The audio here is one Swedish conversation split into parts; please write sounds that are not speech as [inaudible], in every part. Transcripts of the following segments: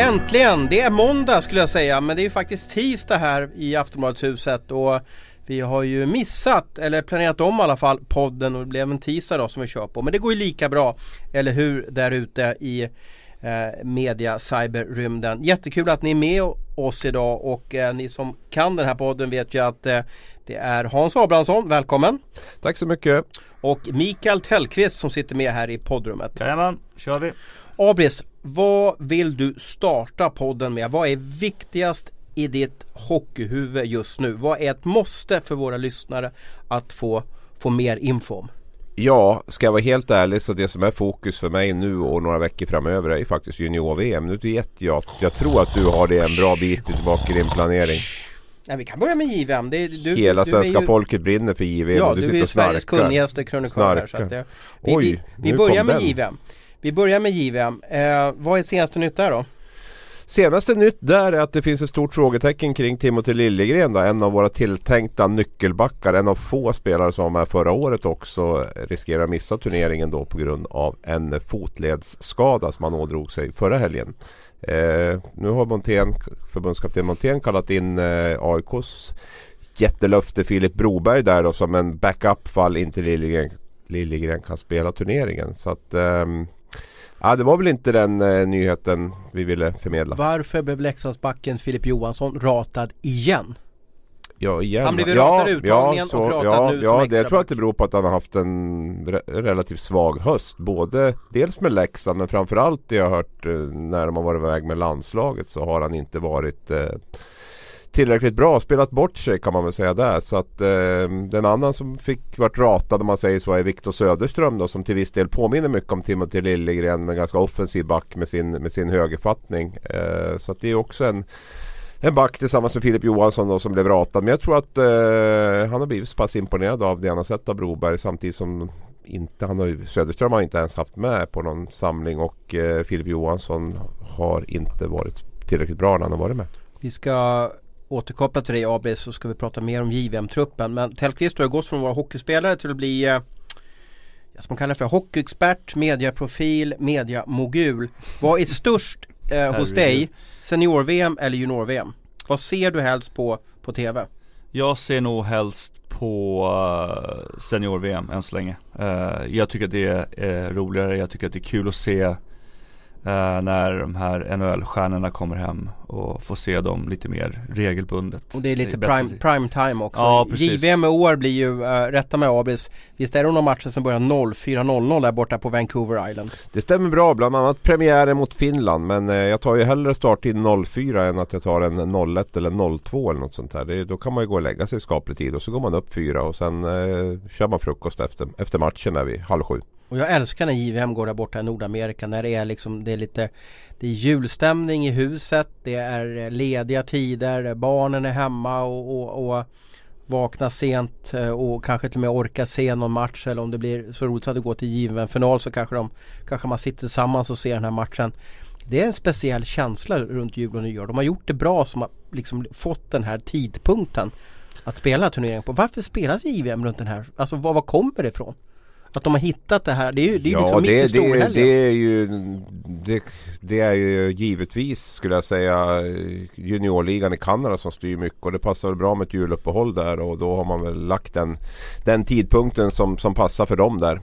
Äntligen! Det är måndag skulle jag säga men det är ju faktiskt tisdag här i Aftonbladshuset och vi har ju missat, eller planerat om i alla fall, podden och det blev en tisdag då som vi kör på. Men det går ju lika bra, eller hur, där ute i eh, media cyberrymden. Jättekul att ni är med oss idag och eh, ni som kan den här podden vet ju att eh, det är Hans Abrahamsson, välkommen! Tack så mycket! Och Mikael Tellqvist som sitter med här i poddrummet. Jajamän, kör vi! Abris, vad vill du starta podden med? Vad är viktigast i ditt hockeyhuvud just nu? Vad är ett måste för våra lyssnare att få, få mer info om? Ja, ska jag vara helt ärlig så det som är fokus för mig nu och några veckor framöver är faktiskt junior-VM. Nu vet jag jag tror att du har det en bra bit tillbaka i din planering. Ja, vi kan börja med JVM. Det, du, Hela du svenska ju... folket brinner för JVM ja, och du, du sitter och snarkar. Ja, du är Sveriges kunnigaste krönikör här. Så att det, vi, Oj, vi, vi börjar med den. JVM. Vi börjar med JVM. Eh, vad är senaste nytt där då? Senaste nytt där är att det finns ett stort frågetecken kring Timothy Liljegren då, en av våra tilltänkta nyckelbackar. En av få spelare som var med förra året också riskerar att missa turneringen då på grund av en fotledsskada som han ådrog sig förra helgen. Eh, nu har Montén, förbundskapten Montén kallat in eh, AIKs jättelöfte Filip Broberg där då som en backup fall inte Liljegren, Liljegren kan spela turneringen. Så att Eh, Ja, det var väl inte den eh, nyheten vi ville förmedla. Varför blev Leksandsbacken Filip Johansson ratad igen? Ja, igen. Han blev ju ratad i uttagningen ja, så, och ratad ja, nu ja, som det, Jag tror att det beror på att han har haft en re relativt svag höst. Både dels med Leksand men framförallt det jag har hört eh, när de har varit iväg med landslaget så har han inte varit eh, tillräckligt bra. Spelat bort sig kan man väl säga där. Så att eh, den annan som fick vart ratad om man säger så är Viktor Söderström då som till viss del påminner mycket om Timothy Liljegren med ganska offensiv back med sin, med sin högerfattning. Eh, så att det är också en en back tillsammans med Filip Johansson då, som blev ratad. Men jag tror att eh, han har blivit så pass imponerad av det han har sett av Broberg samtidigt som inte, han har, Söderström har inte ens haft med på någon samling och eh, Filip Johansson har inte varit tillräckligt bra när han har varit med. Vi ska återkoppla till dig Abris så ska vi prata mer om JVM-truppen. Men Tellqvist har gått från att vara hockeyspelare till att bli eh, som man kallar för hockeyexpert, mediaprofil, mediamogul. Vad är störst eh, hos dig? Senior-VM eller junior-VM? Vad ser du helst på på TV? Jag ser nog helst på uh, senior-VM än så länge. Uh, jag tycker att det är uh, roligare, jag tycker att det är kul att se Uh, när de här NHL-stjärnorna kommer hem och får se dem lite mer regelbundet. Och det är lite det är prime, prime, time också. Ja, precis. JVM i år blir ju, uh, rätta mig Abis, visst är det några matcher som börjar 04.00 där borta på Vancouver Island? Det stämmer bra, bland annat premiären mot Finland. Men uh, jag tar ju hellre starttid 04 än att jag tar en 01 eller 02 eller något sånt här. Det, då kan man ju gå och lägga sig i skaplig tid och så går man upp fyra och sen kör man frukost efter, efter matchen där vid halv sju. Och jag älskar när JVM går där borta i Nordamerika när det är liksom det är lite Det är julstämning i huset Det är eh, lediga tider Barnen är hemma och, och, och Vakna sent eh, och kanske till och med orka se någon match eller om det blir så roligt att det går till JVM-final så kanske de Kanske man sitter tillsammans och ser den här matchen Det är en speciell känsla runt jul och nyår. De har gjort det bra som har liksom fått den här tidpunkten Att spela turneringen på. Varför spelas JVM runt den här? Alltså var, var kommer det ifrån? Att de har hittat det här, det är ju, det är ja, liksom det, mitt i storhelgen. Det, det är ju det, det, är ju givetvis skulle jag säga juniorligan i Kanada som styr mycket och det passar väl bra med ett juluppehåll där och då har man väl lagt den, den tidpunkten som, som passar för dem där.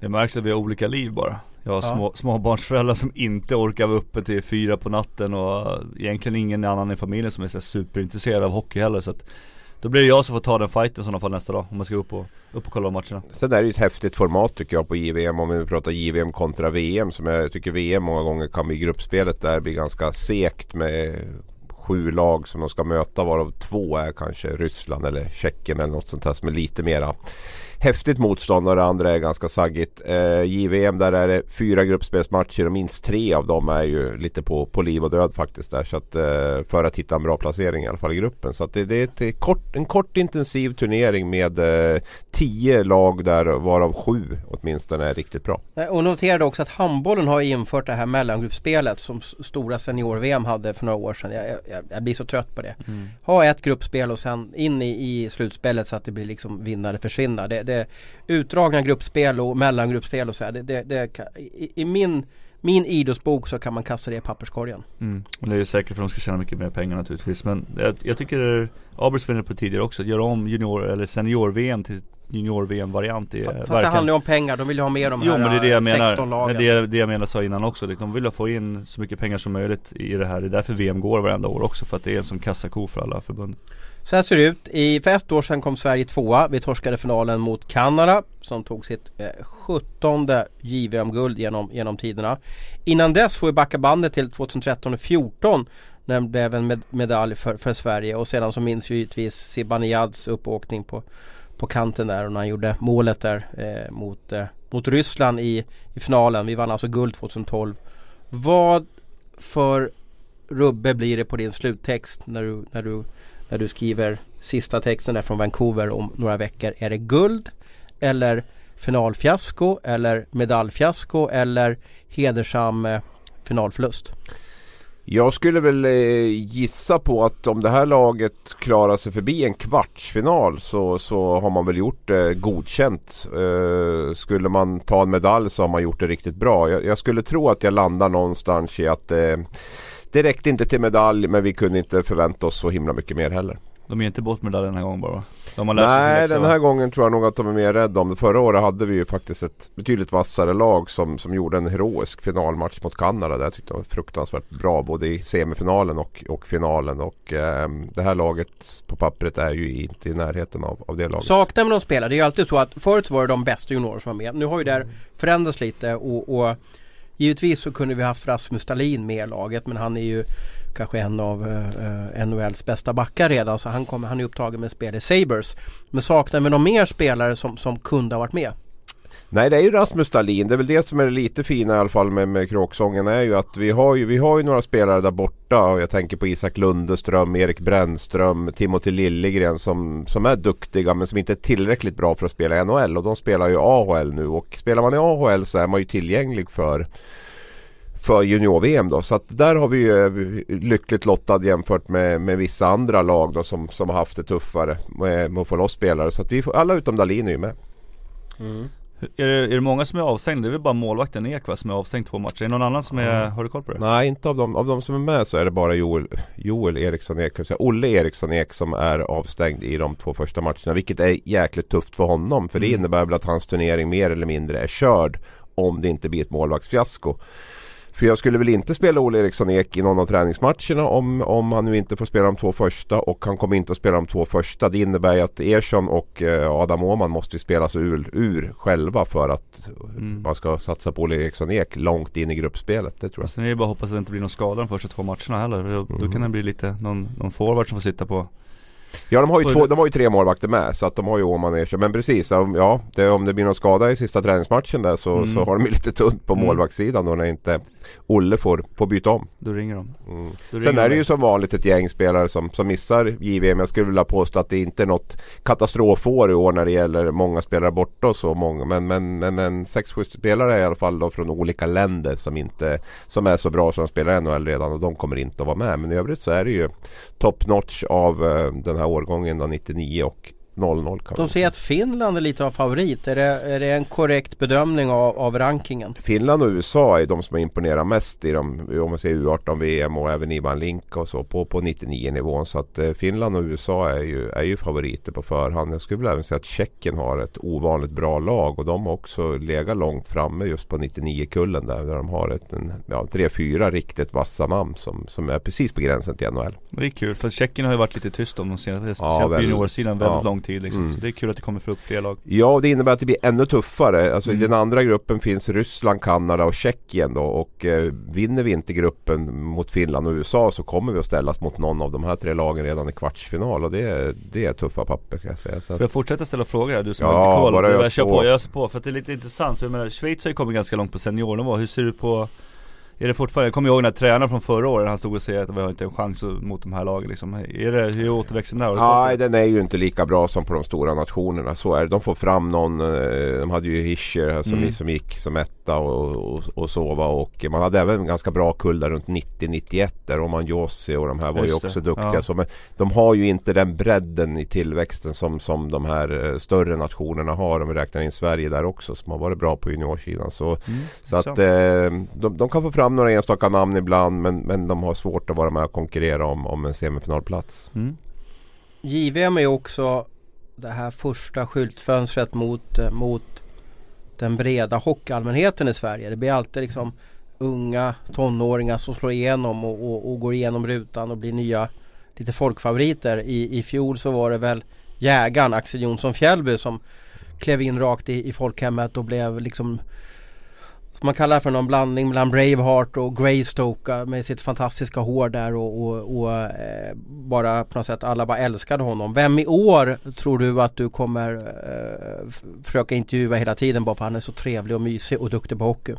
Det märks att vi har olika liv bara. Jag har ja. små, småbarnsföräldrar som inte orkar vara uppe till fyra på natten och egentligen ingen annan i familjen som är så superintresserad av hockey heller så att då blir det jag som får ta den fighten i sådana fall nästa dag om man ska upp och, upp och kolla matcherna. Sen är det ju ett häftigt format tycker jag på JVM om vi pratar JVM kontra VM som jag tycker VM många gånger kan bli gruppspelet där blir ganska sekt med sju lag som de ska möta varav två är kanske Ryssland eller Tjeckien eller något sånt här som är lite mera häftigt motstånd och det andra är ganska saggigt. Eh, JVM där är det fyra gruppspelsmatcher och minst tre av dem är ju lite på, på liv och död faktiskt. Där, så att, eh, för att hitta en bra placering i alla fall i gruppen. Så att det, det är ett kort, en kort intensiv turnering med eh, tio lag där varav sju åtminstone är riktigt bra. Och noterade också att handbollen har infört det här mellangruppspelet som stora senior-VM hade för några år sedan. Jag, jag, jag blir så trött på det. Mm. Ha ett gruppspel och sen in i, i slutspelet så att det blir liksom vinnare försvinna. Det, det, utdragna gruppspel och mellangruppspel och så här. Det, det, det, i, I min min idrottsbok så kan man kasta det i papperskorgen. Mm. Och det är säkert för att de ska tjäna mycket mer pengar naturligtvis. Men jag, jag tycker, Abels var på tidigare också, att göra om junior eller senior-VM till junior-VM-variant Fast verkligen... det handlar ju om pengar, de vill ju ha med de här jo, men det är det jag menar. lagen. Det är det jag menar sa innan också. De vill få in så mycket pengar som möjligt i det här. Det är därför VM går varenda år också. För att det är en sån kassako för alla förbund. Så här ser det ut. I, för ett år sedan kom Sverige tvåa. Vi torskade finalen mot Kanada som tog sitt eh, 17 JVM-guld genom, genom tiderna. Innan dess får vi backa bandet till 2013 och 2014 när det blev en med, medalj för, för Sverige och sedan så minns vi givetvis Zibanejad uppåkning på, på kanten där och när han gjorde målet där eh, mot, eh, mot Ryssland i, i finalen. Vi vann alltså guld 2012. Vad för rubbe blir det på din sluttext när du, när du när du skriver sista texten där från Vancouver om några veckor. Är det guld eller finalfiasko eller medaljfiasko eller hedersam eh, finalförlust? Jag skulle väl eh, gissa på att om det här laget klarar sig förbi en kvartsfinal så, så har man väl gjort det godkänt. Eh, skulle man ta en medalj så har man gjort det riktigt bra. Jag, jag skulle tro att jag landar någonstans i att eh, det räckte inte till medalj men vi kunde inte förvänta oss så himla mycket mer heller. De är inte bort medalj den här gången bara? De har Nej den här gången tror jag nog att de är mer rädda om det. Förra året hade vi ju faktiskt ett betydligt vassare lag som, som gjorde en heroisk finalmatch mot Kanada. Det tyckte jag var fruktansvärt bra både i semifinalen och, och finalen. Och eh, det här laget på pappret är ju inte i närheten av, av det laget. Saknar man de spelare? Det är ju alltid så att förut var det de bästa juniorer som var med. Nu har ju det här förändrats lite och, och Givetvis så kunde vi haft Rasmus Stalin med i laget men han är ju kanske en av eh, eh NHLs bästa backar redan så han, kommer, han är upptagen med spel i Sabres. Men saknar vi någon mer spelare som, som kunde ha varit med? Nej det är ju Rasmus Stalin. Det är väl det som är lite fina i alla fall med, med kråksången är ju att vi har ju, vi har ju några spelare där borta. Och jag tänker på Isak Lundeström, Erik Brännström, Timothy Liljegren som, som är duktiga men som inte är tillräckligt bra för att spela i NHL. Och de spelar ju AHL nu och spelar man i AHL så är man ju tillgänglig för för junior-VM då. Så att där har vi ju eh, lyckligt lottad jämfört med, med vissa andra lag då som, som har haft det tuffare med, med att få loss spelare. Så att vi får, alla utom Dahlin är ju med. Mm. Är det, är det många som är avstängda? Det är väl bara målvakten Ek va, som är avstängd två matcher? Är det någon annan som är, mm. har du koll på det? Nej inte av dem, av de som är med så är det bara Joel, Joel Eriksson Ek, Olle Eriksson Ek som är avstängd i de två första matcherna. Vilket är jäkligt tufft för honom. För det mm. innebär väl att hans turnering mer eller mindre är körd. Om det inte blir ett målvaktsfiasko. För jag skulle väl inte spela Olle Eriksson Ek i någon av träningsmatcherna om, om han nu inte får spela de två första och han kommer inte att spela de två första. Det innebär ju att Ersson och eh, Adam Åhman måste spelas ur, ur själva för att mm. man ska satsa på Olle Eriksson Ek långt in i gruppspelet. Det tror jag. Sen är det bara att hoppas att det inte blir någon skada de första två matcherna heller. Då, mm. kan det bli lite någon, någon forward som får sitta på Ja de har ju, två, de har ju tre målvakter med så att de har ju Åman och Ersson. Men precis, ja det, om det blir någon skada i sista träningsmatchen där så, mm. så har de ju lite tunt på mm. målvaktssidan då när inte Olle får, får byta om. Då ringer de. Mm. Då ringer Sen är det ju som vanligt ett gäng spelare som, som missar JVM. Jag skulle vilja påstå att det inte är något katastrofår i år när det gäller många spelare borta och så många. Men, men, men en 6-7 spelare i alla fall då från olika länder som inte som är så bra som de spelar NHL redan och de kommer inte att vara med. Men i övrigt så är det ju top notch av uh, den här årgången då 99 och 0-0 De säger att Finland är lite av favorit. Är det, är det en korrekt bedömning av, av rankingen? Finland och USA är de som har imponerat mest i de, om man säger U18 VM och även Ivan Link och så på, på 99 nivån. Så att eh, Finland och USA är ju, är ju favoriter på förhand. Jag skulle vilja även säga att Tjeckien har ett ovanligt bra lag och de har också legat långt framme just på 99-kullen där. Där de har ett, en, ja, tre, fyra riktigt vassa namn som, som är precis på gränsen till NHL. Det är kul för Tjeckien har ju varit lite tyst om de senaste, speciellt ja, på juniorsidan väldigt ja. långt tid liksom. Mm. Så det är kul att det kommer få upp fler lag. Ja, det innebär att det blir ännu tuffare. Alltså mm. i den andra gruppen finns Ryssland, Kanada och Tjeckien då. Och eh, vinner vi inte gruppen mot Finland och USA så kommer vi att ställas mot någon av de här tre lagen redan i kvartsfinal. Och det är, det är tuffa papper kan jag säga. Så Får jag fortsätta ställa frågor här? Du som ja, har lite koll. Bara jag kör på. Jag på. För att det är lite intressant. För jag menar, Schweiz har ju kommit ganska långt på seniornivå. Hur ser du på är det fortfarande, jag kommer ihåg när tränaren från förra året, han stod och sa att vi har inte en chans mot de här lagen liksom. Är det, hur är återväxten där? Nej den är ju inte lika bra som på de stora nationerna. Så är det. De får fram någon, eh, de hade ju Hischer som, mm. som gick som etta och, och, och sova och man hade även ganska bra kull där runt 90-91 där Roman Josi och de här var Just ju också det. duktiga. Ja. Så, men de har ju inte den bredden i tillväxten som, som de här eh, större nationerna har. Om vi räknar in Sverige där också som har varit bra på juniorsidan. Så, mm. så att eh, de, de kan få fram några enstaka namn ibland men, men de har svårt att vara med och konkurrera om, om en semifinalplats. Mm. JVM är också det här första skyltfönstret mot, eh, mot den breda hockeyallmänheten i Sverige. Det blir alltid liksom unga tonåringar som slår igenom och, och, och, går igenom rutan och blir nya lite folkfavoriter. I, I fjol så var det väl jägaren Axel Jonsson Fjällby som klev in rakt i, i folkhemmet och blev liksom man kallar för någon blandning mellan Braveheart och Greystoke med sitt fantastiska hår där och, och, och eh, bara på något sätt alla bara älskade honom. Vem i år tror du att du kommer eh, försöka intervjua hela tiden bara för att han är så trevlig och mysig och duktig på hockey?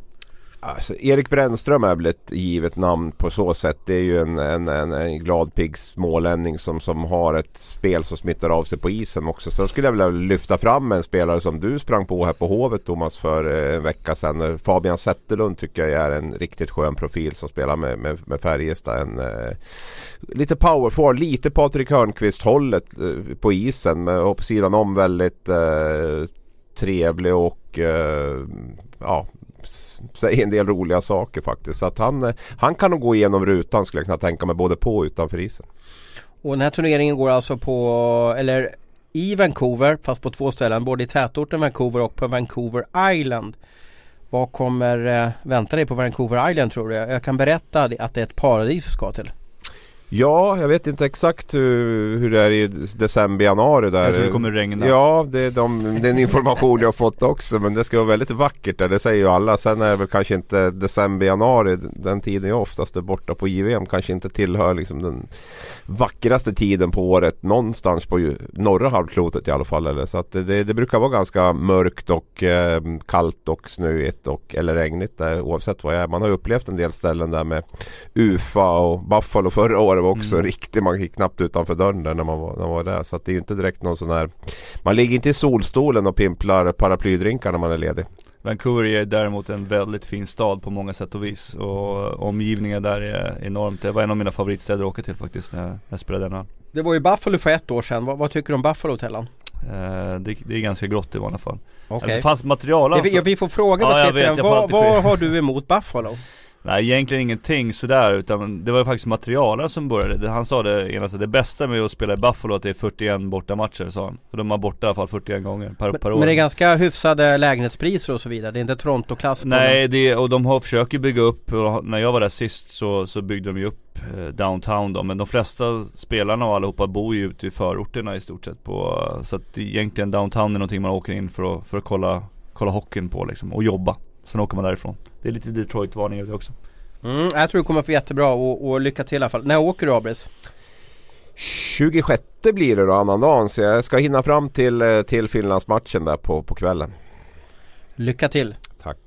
Alltså, Erik Brännström är väl ett givet namn på så sätt. Det är ju en, en, en, en glad pigg smålänning som, som har ett spel som smittar av sig på isen också. Sen skulle jag vilja lyfta fram en spelare som du sprang på här på Hovet Thomas för eh, en vecka sedan. Eh, Fabian Zetterlund tycker jag är en riktigt skön profil som spelar med, med, med Färjestad. En, eh, lite powerforward, lite Patrik Hörnqvist hållet eh, på isen. Men, och på sidan om väldigt eh, trevlig och eh, ja, säger en del roliga saker faktiskt. Så att han, eh, han kan nog gå igenom rutan skulle jag kunna tänka mig både på och utanför isen. Och den här turneringen går alltså på, eller i Vancouver fast på två ställen. Både i tätorten Vancouver och på Vancouver Island. Vad kommer eh, vänta dig på Vancouver Island tror du? Jag kan berätta att det är ett paradis du ska till. Ja, jag vet inte exakt hur, hur det är i december, januari där. Jag tror det kommer regna. Ja, det är de, den information jag har fått också. Men det ska vara väldigt vackert där, det säger ju alla. Sen är det väl kanske inte december, januari, den tiden jag oftast är borta på JVM, kanske inte tillhör liksom den vackraste tiden på året någonstans på norra halvklotet i alla fall. Eller? Så att det, det brukar vara ganska mörkt och eh, kallt och snöigt och, eller regnigt där, oavsett vad jag är. Man har upplevt en del ställen där med UFA och Buffalo förra året var också mm. riktigt. Man gick knappt utanför dörren där när man var, när man var där. Så att det är inte direkt någon sån här Man ligger inte i solstolen och pimplar paraplydrinkar när man är ledig. Vancouver är däremot en väldigt fin stad på många sätt och vis och omgivningen där är enormt. Det var en av mina favoritstäder att åka till faktiskt när jag, spelade den Det var ju Buffalo för ett år sedan. Vad, vad tycker du om Buffalo Tellan? Eh, det, det, är ganska grått i vanliga fall. Okay. Det fanns material alltså. vi, vi får fråga ja, vet, vad, vad har du emot Buffalo? Nej egentligen ingenting sådär utan det var ju faktiskt materialen som började. Han sa det ena det bästa med att spela i Buffalo att det är 41 borta matcher sa han. För de har borta i alla fall 41 gånger per, men, per år. Men det är ganska hyfsade lägenhetspriser och så vidare. Det är inte Toronto-klass Nej det, och de har, försöker bygga upp, och när jag var där sist så, så byggde de ju upp eh, downtown då. Men de flesta spelarna och allihopa bor ju ute i förorterna i stort sett på Så att egentligen downtown är någonting man åker in för att, för att kolla, kolla hockeyn på liksom och jobba. Sen åker man därifrån. Det är lite Detroit-varning över det också. Mm, jag tror det kommer få jättebra och, och lycka till i alla fall. När åker du Abris? 26 blir det då annandagen så jag ska hinna fram till, eh, till Finlandsmatchen där på, på kvällen. Lycka till! Tack!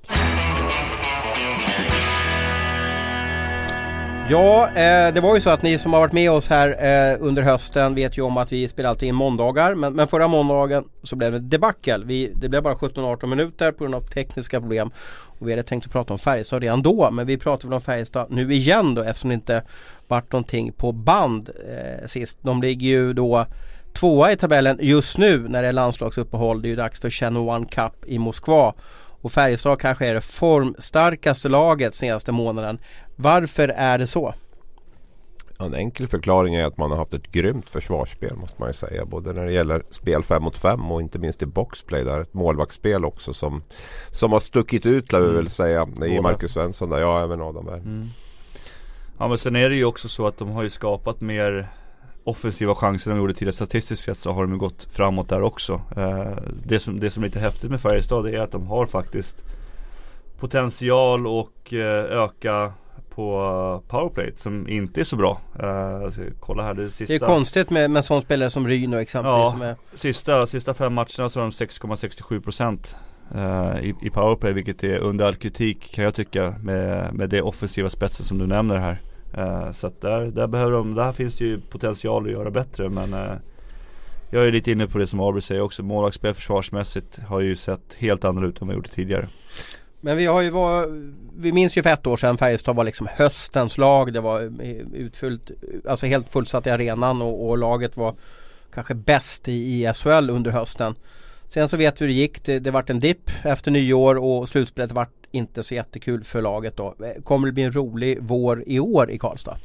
Ja, eh, det var ju så att ni som har varit med oss här eh, under hösten vet ju om att vi spelar alltid in måndagar. Men, men förra måndagen så blev det debacle. Vi, det blev bara 17-18 minuter på grund av tekniska problem. Och vi hade tänkt att prata om Färjestad redan då. Men vi pratar väl om Färjestad nu igen då eftersom det inte vart någonting på band eh, sist. De ligger ju då tvåa i tabellen just nu när det är landslagsuppehåll. Det är ju dags för Channel One Cup i Moskva. Och Färjestad kanske är det formstarkaste laget senaste månaden. Varför är det så? En enkel förklaring är att man har haft ett grymt försvarsspel måste man ju säga. Både när det gäller spel 5 mot 5 och inte minst i boxplay där. Ett målvaktsspel också som, som har stuckit ut lär vi mm. väl säga. I Marcus Svensson där, ja även Adam Berg. Mm. Ja men sen är det ju också så att de har ju skapat mer offensiva chanser de gjorde tidigare statistiskt sett så har de gått framåt där också. Eh, det, som, det som är lite häftigt med Färjestad är att de har faktiskt potential och eh, öka på powerplay som inte är så bra. Uh, kolla här det sista. Det är konstigt med, en sån spelare som Ryno exempelvis. Ja, som är... sista, sista fem matcherna så har de 6,67% uh, i, i powerplay vilket är under all kritik kan jag tycka med, med det offensiva spetsen som du nämner här. Eh, så att där, där behöver de, där finns det ju potential att göra bättre men eh, jag är lite inne på det som Aubrey säger också. Målvaktsspel försvarsmässigt har ju sett helt annorlunda ut än vad vi gjort tidigare. Men vi har ju var, vi minns ju för ett år sedan Färjestad var liksom höstens lag. Det var eh, utfyllt, alltså helt fullsatt i arenan och, och laget var kanske bäst i, i SHL under hösten. Sen så vet vi hur det gick. Det, det vart en dipp efter nyår och slutspelet vart inte så jättekul för laget då. Eh, kommer det bli en rolig vår i år i Karlstad?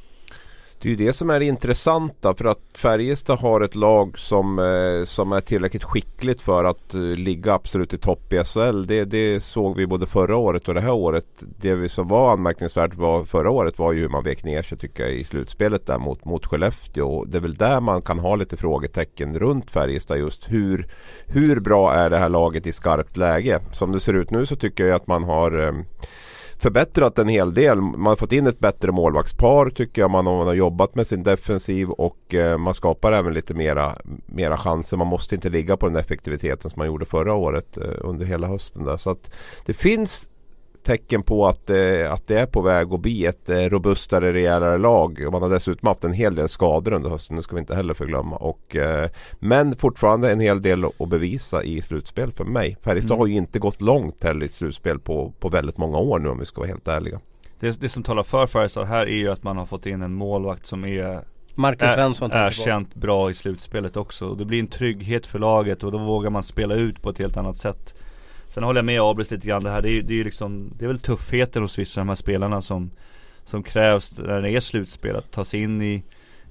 Det är ju det som är det intressanta för att Färjestad har ett lag som, eh, som är tillräckligt skickligt för att eh, ligga absolut i topp i SHL. Det, det såg vi både förra året och det här året. Det som var anmärkningsvärt var, förra året var ju hur man vek ner sig tycker jag i slutspelet där mot, mot Skellefteå. Det är väl där man kan ha lite frågetecken runt Färjestad just hur, hur bra är det här laget i skarpt läge? Som det ser ut nu så tycker jag att man har eh, förbättrat en hel del. Man har fått in ett bättre målvaktspar tycker jag. Man, man har jobbat med sin defensiv och eh, man skapar även lite mera, mera chanser. Man måste inte ligga på den effektiviteten som man gjorde förra året eh, under hela hösten. Där. Så att det finns tecken på att, eh, att det är på väg att bli ett eh, robustare, rejälare lag. Man har dessutom haft en hel del skador under hösten, det ska vi inte heller förglömma. Och, eh, men fortfarande en hel del att bevisa i slutspel för mig. Färjestad mm. har ju inte gått långt heller i slutspel på, på väldigt många år nu om vi ska vara helt ärliga. Det, det som talar för Färjestad här är ju att man har fått in en målvakt som är Marcus Svensson är känt bra i slutspelet också. Det blir en trygghet för laget och då vågar man spela ut på ett helt annat sätt. Sen håller jag med Abris lite grann det här. Det är, det är liksom, det är väl tuffheten hos vissa av de här spelarna som, som krävs när det är slutspel. Att ta sig in i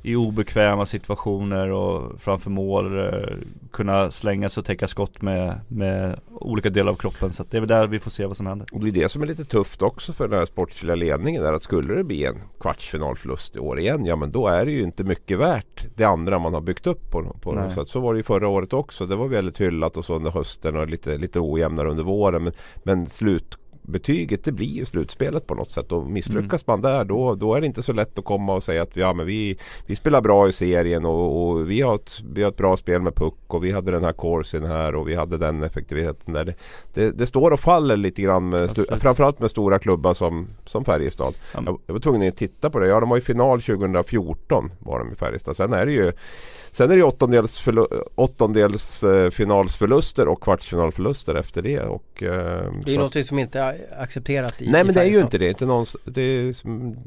i obekväma situationer och framför mål eh, kunna slänga sig och täcka skott med, med olika delar av kroppen. Så det är väl där vi får se vad som händer. Och det är det som är lite tufft också för den här sportsliga ledningen. Där att skulle det bli en kvartsfinalförlust i år igen, ja men då är det ju inte mycket värt det andra man har byggt upp på, på något sätt. Så var det ju förra året också. Det var väldigt hyllat och så under hösten och lite, lite ojämnare under våren. Men, men slut betyget det blir ju slutspelet på något sätt och misslyckas mm. man där då, då är det inte så lätt att komma och säga att ja, men vi, vi spelar bra i serien och, och vi, har ett, vi har ett bra spel med puck och vi hade den här coursen här och vi hade den effektiviteten där. Det, det, det står och faller lite grann med, framförallt med stora klubbar som, som Färjestad. Mm. Jag, jag var tvungen att titta på det. Ja, de var i final 2014 var de i Färjestad. Sen är det ju Sen är det åttondels, åttondels eh, finalsförluster och kvartsfinalförluster efter det. Och, eh, det är något som inte accepterat i Nej i men det är ju inte det. Inte någon, det,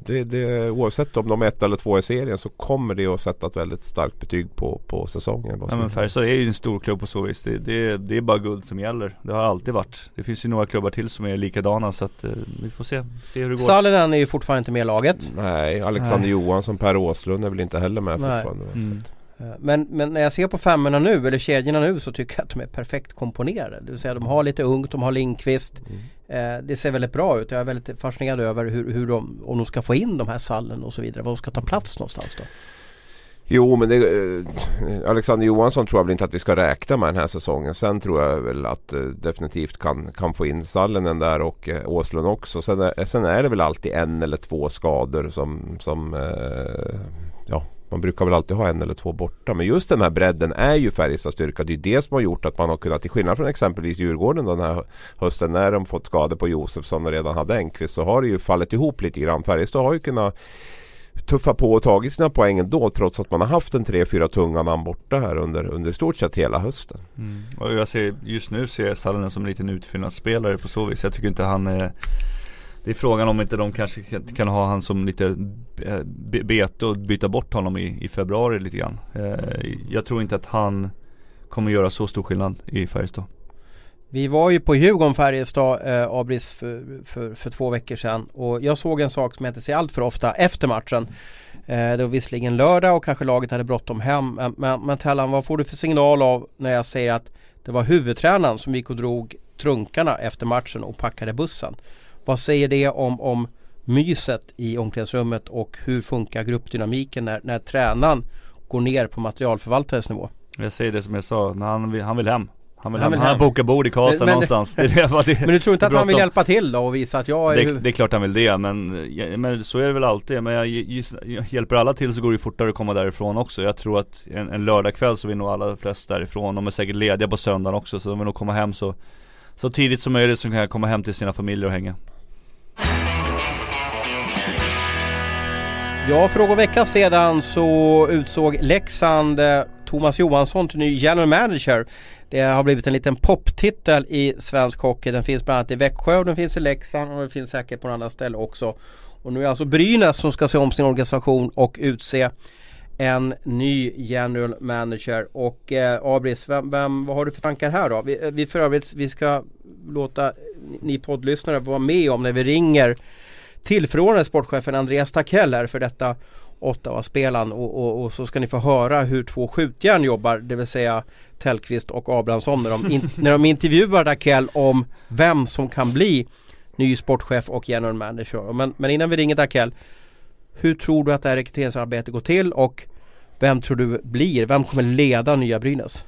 det, det. Oavsett om de är ett eller två i serien så kommer det att sätta ett väldigt starkt betyg på, på säsongen. Ja men Färjestad är ju en stor klubb på så vis. Det, det, det är bara guld som gäller. Det har alltid varit. Det finns ju några klubbar till som är likadana så att eh, vi får se, se hur det går. Sallinen är ju fortfarande inte med i laget. Nej, Alexander Nej. Johansson, Per Åslund är väl inte heller med Nej. fortfarande. Mm. Eh, men, men när jag ser på femmorna nu, eller kedjorna nu, så tycker jag att de är perfekt komponerade. Det vill säga de har lite ungt, de har Lindqvist. Mm. Eh, det ser väldigt bra ut. Jag är väldigt fascinerad över hur, hur de, om de ska få in de här sallen och så vidare. Var de ska ta plats någonstans då. Jo men det, eh, Alexander Johansson tror jag väl inte att vi ska räkna med den här säsongen. Sen tror jag väl att eh, definitivt kan, kan få in Sallinen där och eh, Åslund också. Sen är, sen är det väl alltid en eller två skador som, som eh, ja, man brukar väl alltid ha en eller två borta. Men just den här bredden är ju Färjestads styrka. Det är det som har gjort att man har kunnat, till skillnad från exempelvis Djurgården den här hösten när de fått skador på Josefsson och redan hade Enqvist så har det ju fallit ihop lite grann. Färjestad har ju kunnat tuffa på och tagit sina poäng ändå trots att man har haft en tre, fyra tunga namn borta här under, under stort sett hela hösten. Mm. Och jag ser, just nu ser jag Salonen som en liten utfyllnadsspelare på så vis. Jag tycker inte han är det är frågan om inte de kanske kan ha han som lite eh, bete och byta bort honom i, i februari lite grann. Eh, jag tror inte att han kommer göra så stor skillnad i Färjestad. Vi var ju på Djurgården Färjestad, eh, Abris, för, för, för, två veckor sedan. Och jag såg en sak som jag inte ser allt för ofta efter matchen. Eh, det var visserligen lördag och kanske laget hade bråttom hem. Men, men, men Tellan, vad får du för signal av när jag säger att det var huvudtränaren som gick och drog trunkarna efter matchen och packade bussen? Vad säger det om, om myset i omklädningsrummet och hur funkar gruppdynamiken när, när tränaren går ner på materialförvaltares nivå? Jag säger det som jag sa, när han vill, han vill hem. Han vill, han vill hem. Han bokar bord i Karlstad någonstans. Det, det, [laughs] det, men du tror inte att han vill hjälpa till då och visa att jag är... Det, det är klart han vill det men, men så är det väl alltid. Men jag, jag, hjälper alla till så går det fortare att komma därifrån också. Jag tror att en, en lördagkväll så vill nog alla flesta därifrån. De är säkert lediga på söndagen också så de vill nog komma hem så så tidigt som möjligt så kan jag komma hem till sina familjer och hänga. Ja, för någon vecka sedan så utsåg Leksand eh, Thomas Johansson till ny general manager. Det har blivit en liten poptitel i svensk hockey. Den finns bland annat i Växjö och den finns i Leksand och den finns säkert på andra ställen också. Och nu är det alltså Brynäs som ska se om sin organisation och utse en ny general manager. Och eh, Abris, vem, vem, vad har du för tankar här då? Vi, eh, vi för övrigt vi ska låta ni poddlyssnare vara med om när vi ringer tillförordnade sportchefen Andreas Takell här för detta Ottawa-spelaren och, och, och, så ska ni få höra hur två skjutjärn jobbar, det vill säga Tellqvist och Abrahamsson när de, in, [laughs] när de intervjuar Takell om vem som kan bli ny sportchef och general manager. Men, men innan vi ringer Takell, hur tror du att det här rekryteringsarbetet går till och vem tror du blir, vem kommer leda nya Brynäs?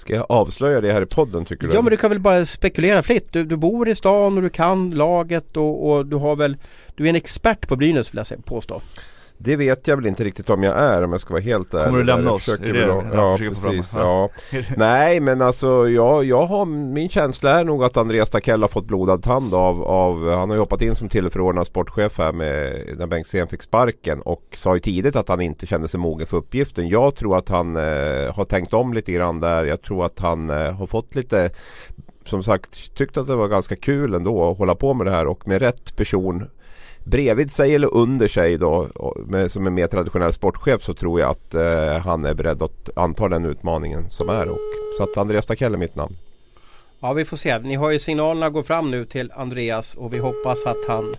Ska jag avslöja det här i podden tycker du? Ja men du kan väl bara spekulera fritt. Du, du bor i stan och du kan laget och, och, du har väl Du är en expert på Brynäs vill jag påstå. Det vet jag väl inte riktigt om jag är om jag ska vara helt ärlig. Kommer du lämna oss? Är det, ja, ja precis. [laughs] Ja. Nej men alltså jag, jag har, min känsla är nog att Andreas Takell har fått blodad tand av, av han har ju hoppat in som tillförordnad sportchef här med, när Bengtzén fick sparken och sa ju tidigt att han inte kände sig mogen för uppgiften. Jag tror att han eh, har tänkt om lite grann där. Jag tror att han eh, har fått lite som sagt tyckte att det var ganska kul ändå att hålla på med det här och med rätt person bredvid sig eller under sig då med, som en mer traditionell sportchef så tror jag att eh, han är beredd att anta den utmaningen som är. Och, så att Andreas Takell är mitt namn. Ja vi får se. Ni har ju signalerna går fram nu till Andreas och vi hoppas att han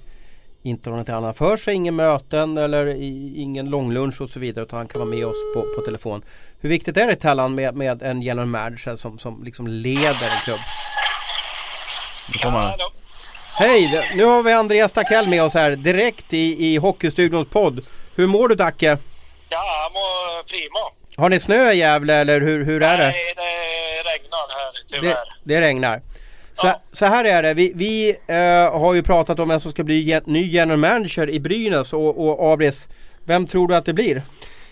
inte har något annat för sig, ingen möten eller ingen långlunch och så vidare utan han kan vara med oss på, på telefon. Hur viktigt är det Tellan med, med en general manager som, som liksom leder en klubb? Nu kommer han. Hej! Nu har vi Andreas Takell med oss här direkt i, i Hockeystudions podd. Hur mår du Dacke? Ja, jag mår prima. Har ni snö i Gävle eller hur, hur är det? Nej, det regnar här tyvärr. Det, det regnar. Så, ja. så, här är det, vi, vi äh, har ju pratat om vem som ska bli gen, ny general manager i Brynäs och, och Abris, vem tror du att det blir?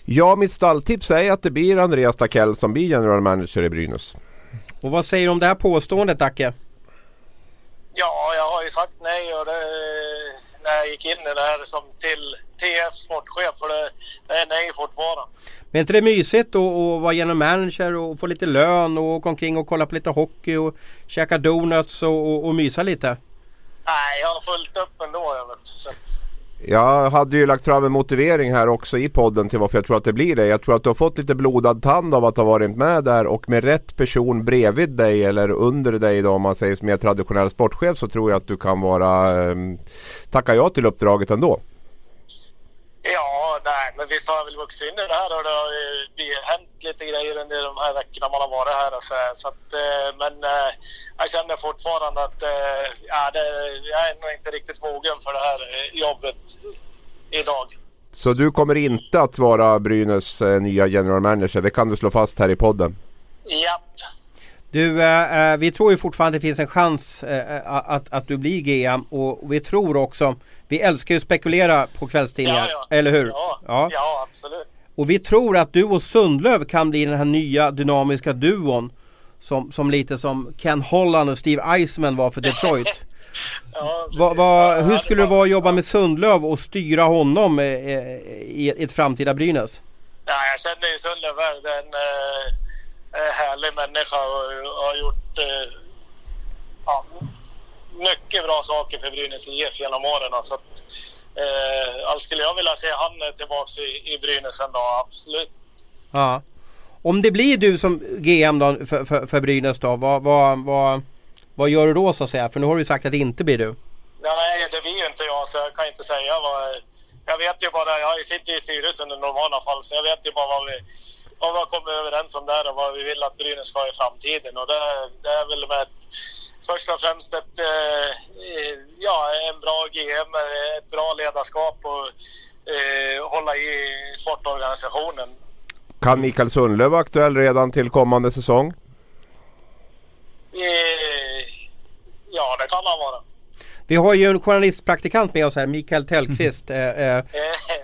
Ja, mitt stalltips är att det blir Andreas Takell som blir general manager i Brynäs. Och vad säger du om det här påståendet Dacke? Ja, jag har ju sagt nej och det, när jag gick in i det här som till TF sportchef för det, det är nej fortfarande. Men är inte det mysigt att, att vara genom manager och få lite lön och åka omkring och kolla på lite hockey och käka donuts och, och, och mysa lite? Nej, jag har fullt upp ändå. Jag vet, så jag hade ju lagt fram en motivering här också i podden till varför jag tror att det blir det. Jag tror att du har fått lite blodad tand av att ha varit med där och med rätt person bredvid dig eller under dig då om man säger som mer traditionell sportchef så tror jag att du kan vara eh, tacka ja till uppdraget ändå. Ja, nej, men visst har jag väl vuxit in i det här och det har ju hänt lite grejer under de här veckorna man har varit här. Och så, så att, eh, men eh, jag känner fortfarande att eh, ja, det, jag är nog inte riktigt mogen för det här jobbet idag. Så du kommer inte att vara Brynäs nya general manager? Det kan du slå fast här i podden? Japp. Du, eh, vi tror ju fortfarande att det finns en chans eh, att, att du blir GM och vi tror också vi älskar ju att spekulera på kvällstidningar, ja, ja. eller hur? Ja, ja. ja, absolut. Och vi tror att du och Sundlöv kan bli den här nya dynamiska duon. Som, som lite som Ken Holland och Steve Eisman var för Detroit. [laughs] ja, va, va, hur skulle det vara att jobba med Sundlöv och styra honom i, i, i ett framtida Brynäs? Ja, jag känner ju Sundlöv är en äh, härlig människa och har gjort äh, ja, mycket bra saker för Brynäs IF genom åren. Så att, eh, skulle jag vilja se han tillbaks i, i Brynäs en dag, absolut. Ja. Om det blir du som GM då för, för, för Brynäs då, vad, vad, vad, vad gör du då så att säga? För nu har du sagt att det inte blir du. Nej, det blir ju inte jag så jag kan inte säga vad... Jag vet ju bara, jag sitter i styrelsen i normala fall så jag vet ju bara vad vi, vad vi har kommit överens om där och vad vi vill att Brynäs ska i framtiden. Och det, det är väl med ett, först och främst ett, eh, ja, en bra GM, ett bra ledarskap och eh, hålla i sportorganisationen. Kan Mikael Sundlöv vara aktuell redan till kommande säsong? Eh, ja, det kan han vara. Vi har ju en journalistpraktikant med oss här, Mikael Tellqvist. [laughs] Eh, eh,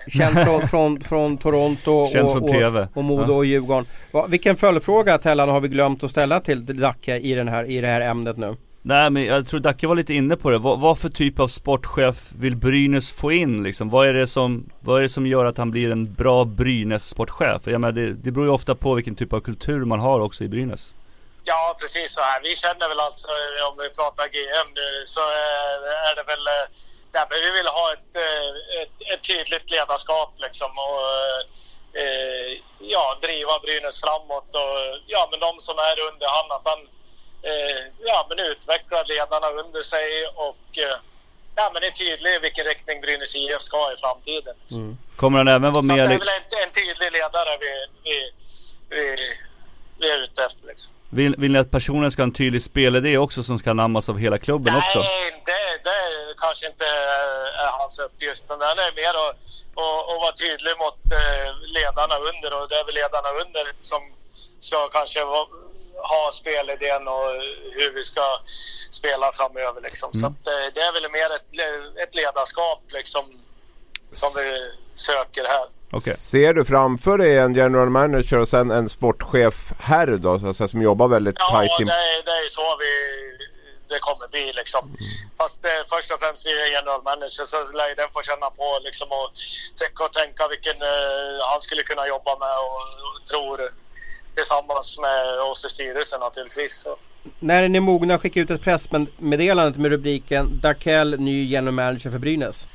känd från, från, från Toronto [laughs] Känd och, från och, TV. och Modo och Djurgården. Va, vilken följdfråga Tellan har vi glömt att ställa till Dacke i, den här, i det här ämnet nu? Nej men jag tror Dacke var lite inne på det. Vad, vad för typ av sportchef vill Brynäs få in liksom? Vad är det som, vad är det som gör att han blir en bra Brynäs-sportchef? Jag menar det, det beror ju ofta på vilken typ av kultur man har också i Brynäs. Ja, precis så här. Vi känner väl alltså, om vi pratar GM nu, så är det väl... Nej, men vi vill ha ett, ett, ett tydligt ledarskap liksom och eh, ja, driva Brynäs framåt och ja, men de som är under han, att han eh, ja, men utvecklar ledarna under sig och eh, ja, men är tydlig i vilken riktning Brynäs IF ska i framtiden. Mm. Kommer han även vara Så mer... det är väl en, en tydlig ledare vi, vi, vi, vi är ute efter liksom. Vill, vill ni att personen ska ha en tydlig spelidé också som ska anammas av hela klubben också? Nej, det, det kanske inte är hans uppgift. Men den är mer att, att, att vara tydlig mot eh, ledarna under och det är väl ledarna under som ska kanske ha spelidén och hur vi ska spela framöver. Liksom. Så att, eh, det är väl mer ett, ett ledarskap liksom, som vi söker här. Okej. Ser du framför dig en general manager och sen en sportchef här då? Så att säga, som jobbar väldigt Ja, tajt det in... är, det är så vi, det kommer bli liksom. Fast eh, först och främst vi är general manager så lär den få känna på liksom och tycka och tänka vilken eh, han skulle kunna jobba med och, och tror tillsammans med oss i styrelsen naturligtvis. Så. När är ni mogna att skicka ut ett pressmeddelande med rubriken Dakell ny general manager för Brynäs?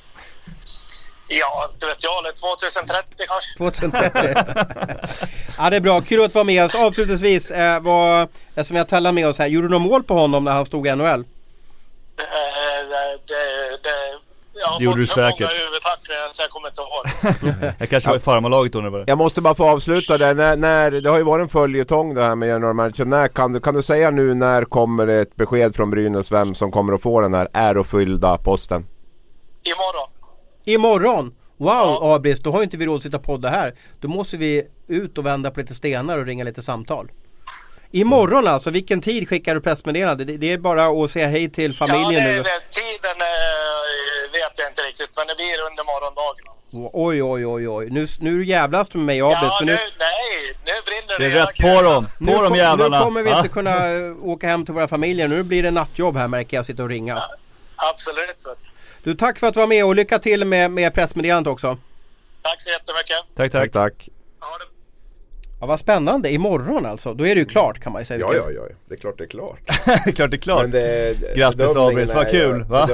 Ja, inte vet jag, eller 2030 kanske. 2030. [laughs] ja det är bra, kul att vara med oss. Avslutningsvis, eh, var, eftersom jag talade med oss här, gjorde du något mål på honom när han stod i NHL? Eh, det, det, det, jag har Det gjorde fått du så säkert. många huvudtacklingar så jag kommer inte ihåg. [laughs] Jag kanske var i farmarlaget då när det Jag måste bara få avsluta där. När, när, det har ju varit en följetong det här med general manager. När kan, du, kan du säga nu när kommer det ett besked från Brynäs vem som kommer att få den här ärofyllda posten? Imorgon. Imorgon! Wow Ja. Abris, då har ju inte vi råd att sitta och podda här. Då måste vi ut och vända på lite stenar och ringa lite samtal. Imorgon alltså, vilken tid skickar du pressmeddelande? Det, det är bara att säga hej till familjen ja, det, nu. det, tiden eh, vet jag inte riktigt, men det blir under morgondagen. Oj oj oj oj, nu, nu jävlas du med mig Abris. Ja, nu, nu, nej, nu brinner Det är hela rätt på dem! nu, På nu jävlarna! kommer vi Ja. inte kunna eh, åka hem till våra familjer. Nu blir det nattjobb här märker jag, sitta och ringa. Absolut. Du. Tack för att du var med och lycka till med, med pressmeddelandet också. Tack så jättemycket. Tack tack! tack. Ja, vad spännande, imorgon alltså. Då är det ju klart kan man ju säga. Ja, ja, ja. Det är klart det är klart. [laughs] Klart det är klart! Men det, Grattis, Abris, vad kul, Ju, va?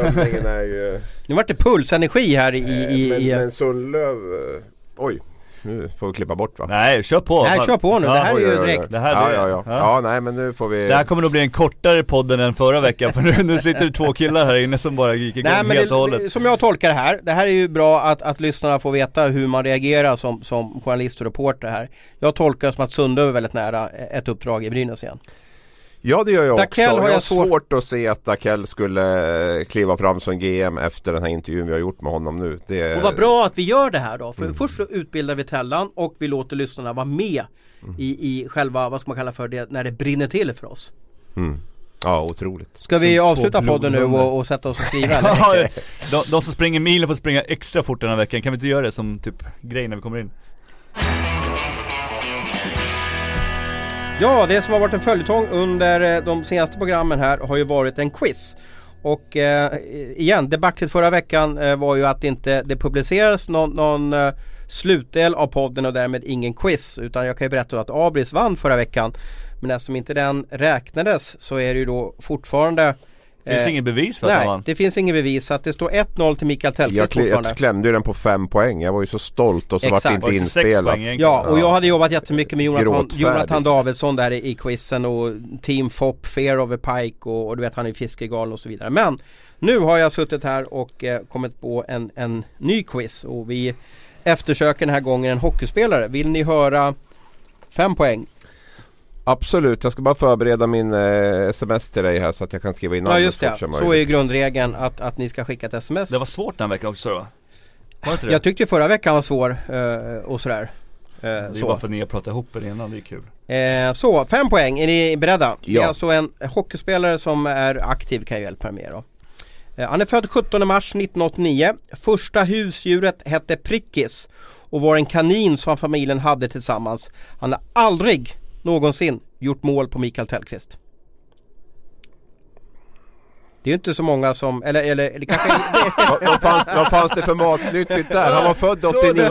är ju... Nu vart det pulsenergi här i... i, men, i men Sundlöv... eh, Oj, nu får vi klippa bort va? Nej, kör på! Nej, kör på nu. Ja, Det här är ju oj, oj, oj. direkt. Det här ja, är- ja, ja, ja. ja. nej men nu får vi... Det här kommer nog bli en kortare podden än förra veckan för nu, nu sitter det två killar här inne som bara gick igång Nej men helt och hållet som jag tolkar det här, det här är ju bra att, att lyssnarna får veta hur man reagerar som, som journalist och reporter här. Jag tolkar det som att Sundöv är väldigt nära ett uppdrag i Brynäs igen. Ja det gör jag Dakell också. har jag har svårt- svårt att se att Dakell skulle eh, kliva fram som GM efter den här intervjun vi har gjort med honom nu. Det... Och vad bra att vi gör det här då. Mm. För först så utbildar vi Tellan och vi låter lyssnarna vara med Mm. i, i själva, vad ska man kalla för det, när det brinner till för oss. Mm. Ja otroligt. Ska vi avsluta podden nu och, och sätta oss och skriva [laughs] eller? [laughs] De, de som springer milen får springa extra fort den här veckan, kan vi inte göra det som typ grej när vi kommer in? Ja, det som har varit en följetong under eh, de senaste programmen här har ju varit en quiz. Och eh, igen, debaclet förra veckan eh, var ju att inte det publicerades någon, någon eh, slutdel av podden och därmed ingen quiz. Utan jag kan ju berätta att Abris vann förra veckan. Men eftersom inte den räknades så är det ju då fortfarande Finns eh, inget bevis för att han Nej, vann? det finns inget bevis. Så att det står 1-0 till Mikael Jag, Tellqvist kli, fortfarande. jag klämde ju den på fem poäng. Jag var ju så stolt och så var det Exakt. inte det inspelat. Ja, och jag hade jobbat jättemycket med Jonathan. Jonathan Davidsson där i, i quizen och Team FOP, Fear of a Pike och, och du vet han är fiskegalen och så vidare. Men nu har jag suttit här och eh, kommit på en, en ny quiz och vi eftersöker den här gången en hockeyspelare. Vill ni höra fem poäng? Absolut, jag ska bara förbereda min eh, sms till dig här så att jag kan skriva in Ja just det, så är ju grundregeln att, att ni ska skicka ett sms. Det var svårt den veckan också va? Var det inte det? Jag tyckte förra veckan var svår eh, och sådär. Eh, det är så. bara för att ni har pratat ihop er innan, det är kul Eh, så, fem poäng. Är ni beredda? Det är Ja. alltså en hockeyspelare som är aktiv kan jag hjälpa er med då. Eh, Han är född 17 mars 1989. Första husdjuret hette Prickis och var en kanin som familjen hade tillsammans. Han har aldrig någonsin gjort mål på Mikael Tellqvist. Det är ju inte så många som, eller, eller, eller kanske [laughs] vad, vad, fanns, vad fanns det för matnyttigt där? Han var född 89.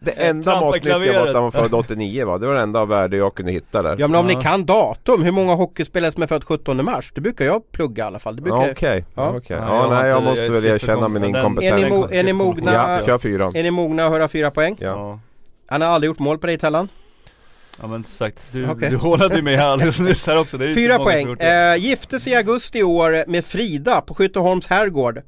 Det enda matnyttiga var att han var född 89 va? Det var det enda värde jag kunde hitta där. Ja men om Ja. ni kan datum, hur många hockeyspelare som är född 17 mars? Det brukar jag plugga i alla fall. Det brukar Ja, Okej, Ja. ja. okej. Ja, nej jag måste väl erkänna min den- Är ni, inkompetens. mo- är ni mogna? Ja, kör fyran. Är ni mogna att höra fyra poäng? Ja. Ja. Han har aldrig gjort mål på dig Tellan. Ja men sagt, du, Okej. du hånade mig här alldeles nyss här också. Fyra som poäng. Eh, gifte sig i augusti i år med Frida på Skytteholms herrgård.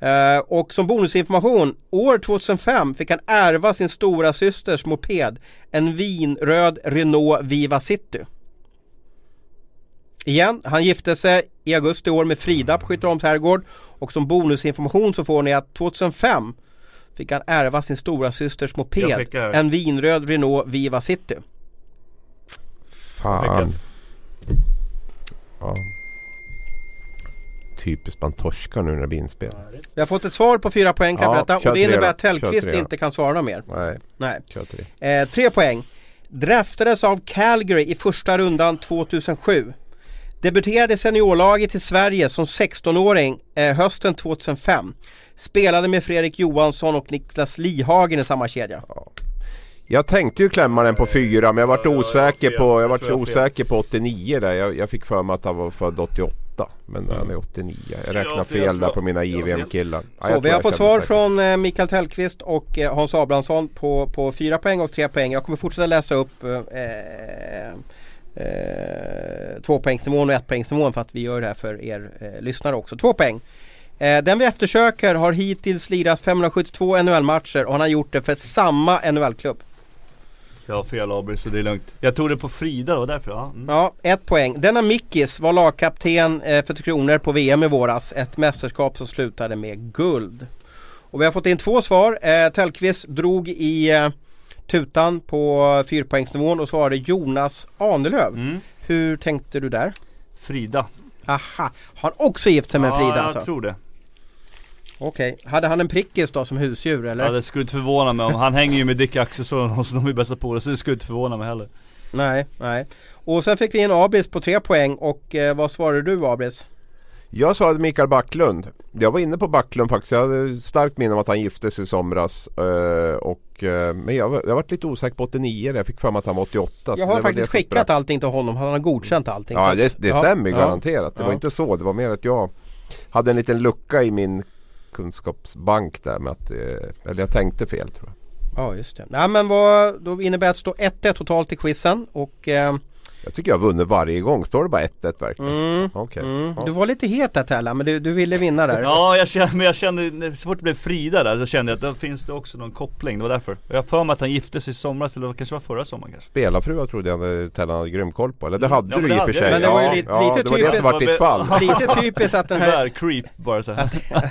Eh, och som bonusinformation, år 2005 fick han ärva sin stora systers moped. En vinröd Renault Viva City. Igen, han gifte sig i augusti i år med Frida på Skytteholms herrgård. Och som bonusinformation så får ni att 2005 fick han ärva sin stora systers moped. En vinröd Renault Viva City. Fan. Ja. Typiskt man torskar nu när det blir inspel. Vi har fått ett svar på fyra poäng kan jag Ja, berätta. kör Och det innebär att Tellqvist inte kan svara något mer. Nej, Nej. kör tre. Eh, tre poäng. Draftades av Calgary i första rundan 2007. Debuterade i seniorlaget i Sverige som 16-åring eh, hösten 2005. Spelade med Fredrik Johansson och Niklas Lihagen i samma kedja. Jag tänkte ju klämma den på fyra men jag vart osäker på, jag vart osäker på 89 där. Jag, jag fick för mig att han var född 88. Men han är 89. Jag räknar fel där på mina. IVM-killar. Ja, vi har fått svar från eh, Mikael Tellqvist och eh, Hans Abrahamsson på, på fyra poäng och tre poäng. Jag kommer fortsätta läsa upp eh, eh, tvåpoängsnivån och ettpoängsnivån för att vi gör det här för er eh, lyssnare också. Två poäng. Eh, den vi eftersöker har hittills lirat 572 NHL-matcher och han har gjort det för samma NHL-klubb. Jag har fel Abri så det är lugnt. Jag tog det på Frida, var därför. Ja. Mm. Ja, ett poäng. Denna Mickis var lagkapten eh, för Tre Kronor på VM i våras. Ett mästerskap som slutade med guld. Och vi har fått in två svar. Eh, Tellqvist drog i eh, tutan på fyrpoängsnivån och svarade Jonas Ahnelöv. Mm. Hur tänkte du där? Frida. Aha, har han också gift sig med ja, Frida jag alltså? tror det. Okej, hade han en prickis då som husdjur eller? Ja, det skulle inte förvåna mig om, han hänger ju med Dick Axelsson och så de är bästa polare så det skulle inte förvåna mig heller. Nej, nej. Och sen fick vi in Abris på tre poäng och eh, vad svarade du Abris? Jag svarade Mikael Backlund. Jag var inne på Backlund faktiskt. Jag hade starkt minne av att han gifte sig i somras. eh, och, eh, men jag, var- jag varit lite osäker på 89 där. Jag fick för mig att han var 88. så Jag har var faktiskt skickat sprack. allting till honom. Han har godkänt allting. Ja det, det stämmer ju ja. garanterat. Det var Ja. inte så. Det var mer att jag hade en liten lucka i min kunskapsbank där med att, eh, eller jag tänkte fel tror jag. Ja just det. Nej men vad, då innebär det att det står 1-1 totalt i quizen och eh, jag tycker jag har vunnit varje gång. Står det bara 1-1 verkligen? mm, Okej. mm. Ja. Du var lite het där Tella men du, du ville vinna där. Ja, jag kände, men jag kände, så fort det blev Frida där så kände jag att då finns det också någon koppling, det var därför. Jag för mig att han gifte sig i somras eller kanske var förra sommaren kanske. Spelarfruar trodde jag Tellan hade grym koll på. Eller det Mm. hade Ja, du det i och för sig. Men det var ju ja, lite- ja, lite det var det som typiskt- var ditt fall. [laughs] Lite [laughs] typiskt att den här, Tyvärr, creep bara så här.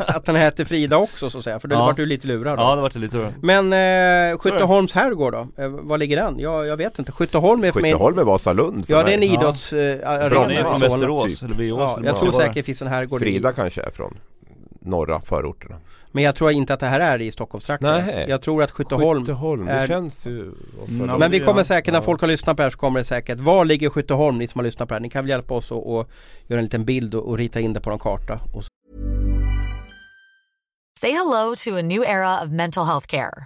att den här heter Frida också så att säga. För då Ja. vart du lite lurad då. Ja det var det lite då. Men eh, Skytteholms herrgård då? Eh, var ligger den? Jag, jag vet inte. Skytteholm är för mig... Skytteholm är Vasalund för Ja det är en. Ja. idrottsarena. Är Ja, från så- Västerås, typ. eller Viås Ja, eller jag tror det säkert det finns en herrgård i- Frida kanske är från norra förorterna. Men jag tror inte att det här är i Stockholmstrakten. Nej. Jag tror att Skytteholm Skytteholm, det är- känns ju... Vasalund. Ja, Men vi det- kommer säkert, när folk har lyssnat på det här så kommer det säkert Var ligger Skytteholm, ni som har lyssnat på det här? Ni kan väl hjälpa oss att göra en liten bild och, och rita in det på någon karta och så. Say hello to a new era of mental health care.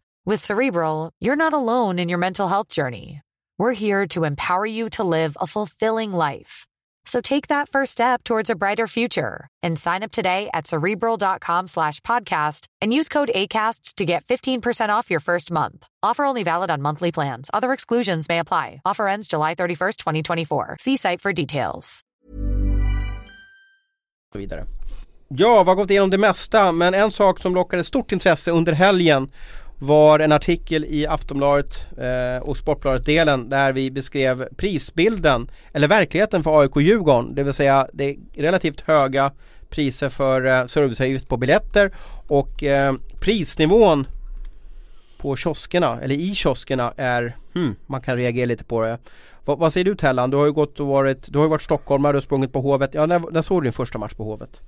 With Cerebral, you're not alone in your mental health journey. We're here to empower you to live a fulfilling life. So take that first step towards a brighter future and sign up today at cerebral.com slash podcast and use code ACAST to get 15% off your first month. Offer only valid on monthly plans. Other exclusions may apply. Offer ends July 31st, 2024. See site for details. vidare. Ja, vi har gått igenom det mesta men en sak som lockade stort intresse under helgen var en artikel i Aftonbladet eh, och Sportbladet-delen där vi beskrev prisbilden eller verkligheten för AIK Djurgården. Det vill säga det relativt höga priser för eh, serviceavgift på biljetter och eh, prisnivån på kioskerna eller i kioskerna är, hmm, man kan reagera lite på det. Va, vad säger du Tellan? Du har ju gått och varit, du har ju varit stockholmare, du har sprungit på Hovet. Ja, när, när såg du din första match på Hovet?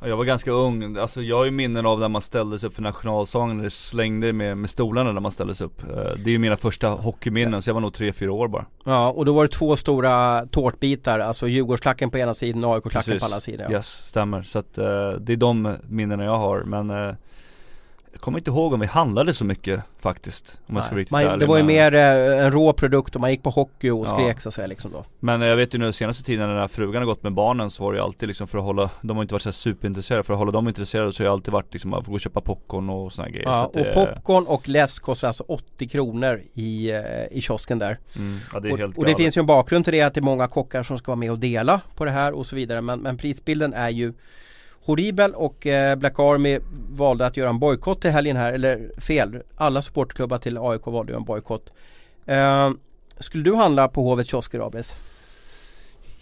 Jag var ganska ung, alltså jag har ju minnen av när man ställdes upp för nationalsången, det slängde med, med stolarna när man ställdes upp. Eh, det är ju mina första hockeyminnen, så jag var nog 3-4 år bara. Ja, och då var det två stora tårtbitar, alltså Djurgårdsklacken på ena sidan och AIK-klacken på andra sidan. Ja. Yes, stämmer. Så att uh, det är de minnena jag har, men uh, jag kommer inte ihåg om vi handlade så mycket faktiskt. Om jag ska vara man, ärlig. Det var ju mer eh, en rå produkt och man gick på hockey och Ja. skrek så att säga liksom då. Men jag vet ju nu senaste tiden när frugan har gått med barnen så var det ju alltid liksom för att hålla De har inte varit så här superintresserade, för att hålla dem intresserade så har det alltid varit liksom att få gå och köpa popcorn och såna här grejer så Ja, det, och popcorn och läsk kostar alltså 80 kronor i, eh, i kiosken där. mm, Ja det är och, helt och det finns ju en bakgrund till det att det är många kockar som ska vara med och dela på det här och så vidare. Men, men prisbilden är ju horribel och eh, Black Army valde att göra en bojkott till helgen här, eller fel. Alla supportklubbar till AIK valde ju en bojkott. Eh, skulle du handla på Hovets kiosker Abis?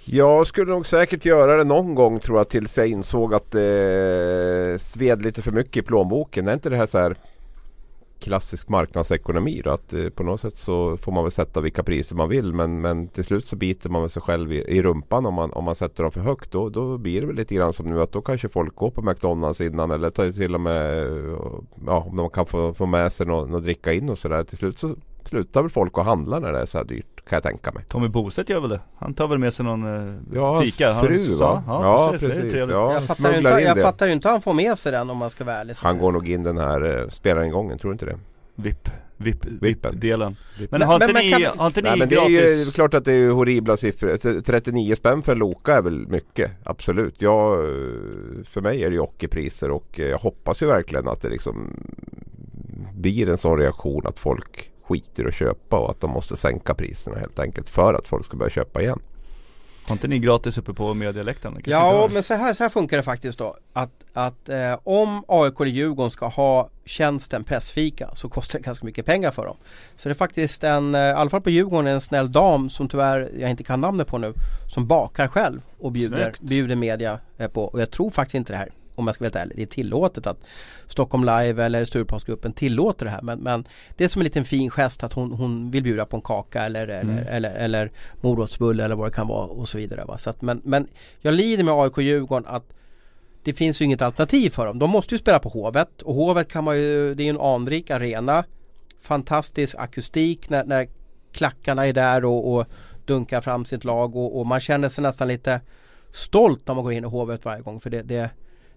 Jag skulle nog säkert göra det någon gång tror jag tills jag insåg att det sved lite för mycket i plånboken. Är inte det här så här klassisk marknadsekonomi då? Att eh, på något sätt så får man väl sätta vilka priser man vill men, men till slut så biter man väl sig själv i, i rumpan om man, om man sätter dem för högt. Då, då blir det väl lite grann som nu att då kanske folk går på McDonalds innan eller tar till och med ja, om de kan få, få med sig något, något dricka in och sådär. Till slut så slutar väl folk att handla när det är så här dyrt kan jag tänka mig. Tommy Bostedt gör väl det? Han tar väl med sig någon eh, Ja, hans fika? Han fru va? Ja, Ja, precis, Det är precis. Ja, jag fattar inte, in jag det. fattar inte hur han får med sig den om man ska vara ärlig. Han går nog in den här eh, spelaringången, tror du inte det? VIP, VIP, Vippen. VIP-delen Men, Men- har inte men- ni, men kan- har inte ni Nej men det är gratis? ju klart att det är horribla siffror. T- 39 spänn för en Loka är väl mycket, absolut. Jag, eh, för mig är det ju ockerpriser och eh, jag hoppas ju verkligen att det liksom blir en sån reaktion att folk skiter att köpa och att de måste sänka priserna helt enkelt för att folk ska börja köpa igen. Har inte ni gratis uppe på medialäktaren? Ja men så här, så här funkar det faktiskt då. Att, att eh, om AIK eller Djurgården ska ha tjänsten pressfika så kostar det ganska mycket pengar för dem. Så det är faktiskt en, eh, i alla fall på Djurgården, en snäll dam som tyvärr jag inte kan namnet på nu. Som bakar själv och bjuder, Snyggt. bjuder media eh, på. Och jag tror faktiskt inte det här om jag ska vara helt ärlig, det är tillåtet att Stockholm Live eller Stureplansgruppen tillåter det här men, men det är som en liten fin gest att hon, hon vill bjuda på en kaka eller, eller, Mm. eller, eller morotsbulle eller vad det kan vara och så vidare. Va? Så att, men, men jag lider med AIK Djurgården att det finns ju inget alternativ för dem. De måste ju spela på Hovet och Hovet kan man ju, det är ju en anrik arena. Fantastisk akustik när, när klackarna är där och, och dunkar fram sitt lag och, och man känner sig nästan lite stolt när man går in i Hovet varje gång för det, det,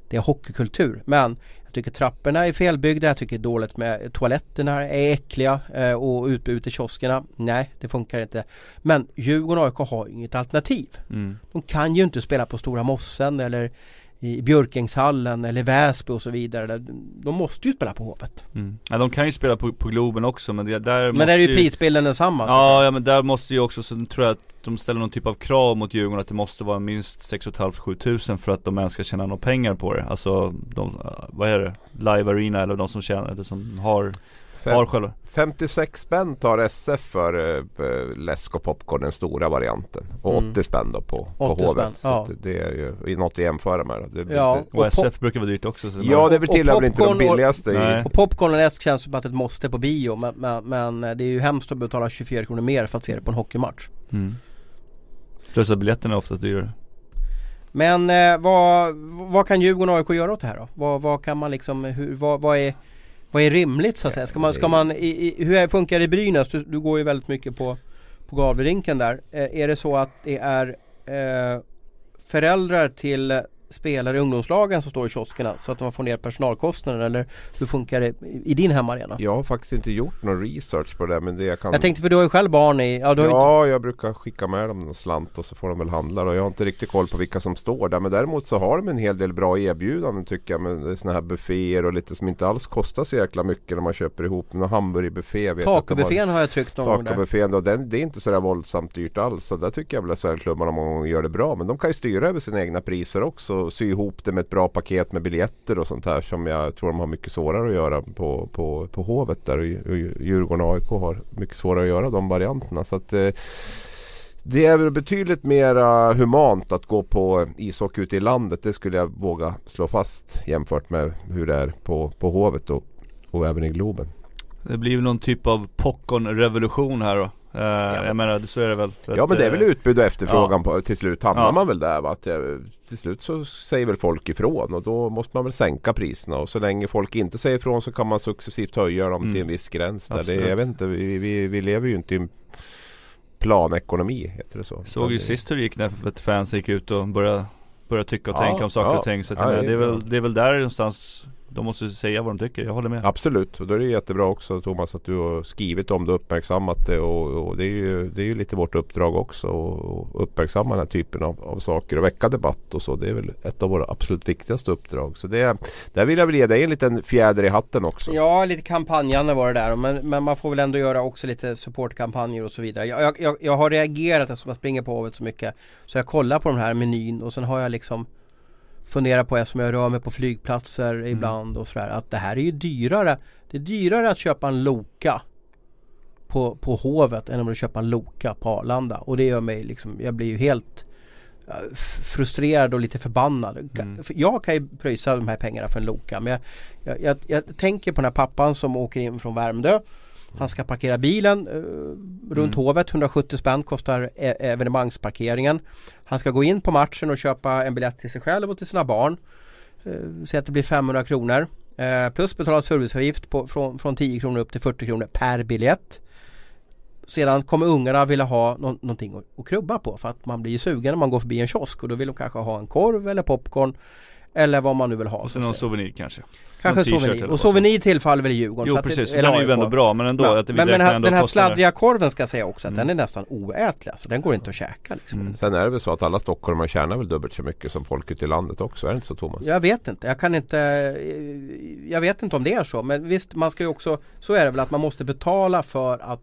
det är hockeykultur. Men jag tycker trapporna är felbyggda, jag tycker det är dåligt med toaletterna är äckliga eh, och utbudet i kioskerna. Nej, det funkar inte. Men Djurgården och AIK har inget alternativ. mm. De kan ju inte spela på Stora Mossen eller i Björkängshallen eller Väsby och så vidare. De måste ju spela på Hovet. Mm. Ja, de kan ju spela på, på Globen också men det, där Men måste där är ju prisbilden densamma. Ja, ja men där måste ju också, så tror jag att de ställer någon typ av krav mot Djurgården att det måste vara minst 6 500 tusen för att de ens ska tjäna några pengar på det. Alltså, de, vad är det? Live Arena eller de som tjänar, eller som har, Fem, har själva 56 spänn tar SF för eh, läsk och popcorn, den stora varianten. Och Mm. 80 spänn då på, på 80 Hovet. spänn, Så ja. att det, är ju något att jämföra med. Det blir Ja, inte, Och Och SF brukar vara dyrt också så ja det och tillhör väl inte de och- billigaste. Nej. I, Och popcorn och läsk känns som att ett måste på bio men, men, men det är ju hemskt att betala 24 kronor mer för att se det på en hockeymatch. mm. Plus att biljetterna är oftast dyrare Men eh, vad, vad kan Djurgården och AIK göra åt det här då? Vad, vad kan man liksom, hur, vad, vad är vad är rimligt så att säga? Ska man, ska man i, i, hur funkar det i Brynäs? Du, du går ju väldigt mycket på, på Gavlerinken där. Eh, är det så att det är eh, föräldrar till spelare i ungdomslagen som står i kioskerna så att man får ner personalkostnaden eller hur funkar det i, din hemmaarena? jag har faktiskt inte gjort någon research på det men det jag kan Jag tänkte för du har ju själv barn i, ja Ja, jag brukar skicka med dem någon slant och så får de väl handla och jag har inte riktigt koll på vilka som står där. Men däremot så har de en hel del bra erbjudanden tycker jag. Med sådana här bufféer och lite som inte alls kostar så jäkla mycket när man köper ihop en hamburgerbuffé. De har- har jag tryckt någon gång där. Tacobuffén och den, det är inte sådär våldsamt dyrt alls. Så där tycker jag väl att SHL-klubbarna många gånger gör det bra. Men de kan ju styra över sina egna priser också och sy ihop det med ett bra paket med biljetter och sånt här som jag tror de har mycket svårare att göra på, på, på Hovet där och Djurgården och AIK har mycket svårare att göra de varianterna. Så att, eh, det är väl betydligt mer humant att gå på ishockey ute i landet. Det skulle jag våga slå fast jämfört med hur det är på, på Hovet och, och även i Globen. Det blir väl någon typ av popcornrevolution här då. Uh, ja. Jag menar så är det väl. Ja men det är väl utbud och efterfrågan ja. på, till slut hamnar ja. man väl där va? Att, eh, till slut så säger väl folk ifrån och då måste man väl sänka priserna och så länge folk inte säger ifrån så kan man successivt höja dem mm. till en viss gräns. Där. Det, jag vet inte, vi, vi, vi lever ju inte i en planekonomi heter det så. Såg ju sist hur det gick när ett fans gick ut och började, började tycka och tänka om saker och ting. Så det, är väl, det är väl där någonstans de måste säga vad de tycker, jag håller med. Absolut, och då är det jättebra också Thomas att du har skrivit om det och uppmärksammat det. Och, och det, är ju, det är ju lite vårt uppdrag också att uppmärksamma den här typen av, av, saker och väcka debatt och så. Det är väl ett av våra absolut viktigaste uppdrag. Så det, där vill jag väl ge dig en liten fjäder i hatten också. Ja, lite kampanjande var det där. Men, men man får väl ändå göra också lite supportkampanjer och så vidare. Jag, jag, jag har reagerat eftersom jag springer på Hovet så mycket. Så jag kollar på den här menyn och sen har jag liksom funderar på eftersom jag rör mig på flygplatser mm. ibland och sådär att det här är ju dyrare. Det är dyrare att köpa en Loka på, på Hovet än om du köper en Loka på Arlanda och det gör mig liksom, jag blir ju helt frustrerad och lite förbannad. Mm. Jag kan ju pröjsa de här pengarna för en Loka men jag, jag, jag, jag tänker på den här pappan som åker in från Värmdö han ska parkera bilen eh, runt mm. Hovet. 170 spänn kostar e evenemangsparkeringen. Han ska gå in på matchen och köpa en biljett till sig själv och till sina barn. Eh, Säg att det blir 500 kronor. Eh, plus betala serviceavgift på, från, från 10 kronor upp till 40 kronor per biljett. Sedan kommer ungarna vilja ha no någonting att, att krubba på för att man blir sugen när man går förbi en kiosk och då vill de kanske ha en korv eller popcorn eller vad man nu vill ha. Och så någon souvenir kanske. Kanske souvenir. Och souvenir tillfaller väl Djurgården. Jo precis, det, den är ju ändå bra men ändå. Ja. Att men den här, den här sladdriga korven ska jag säga också att mm. den är nästan oätlig. Alltså, den går inte att käka. Liksom. Mm. Sen är det väl så att alla stockholmare tjänar väl dubbelt så mycket som folk ute i landet också. Är det inte så Thomas? Jag vet inte. Jag kan inte Jag vet inte om det är så. Men visst, man ska ju också Så är det väl att man måste betala för att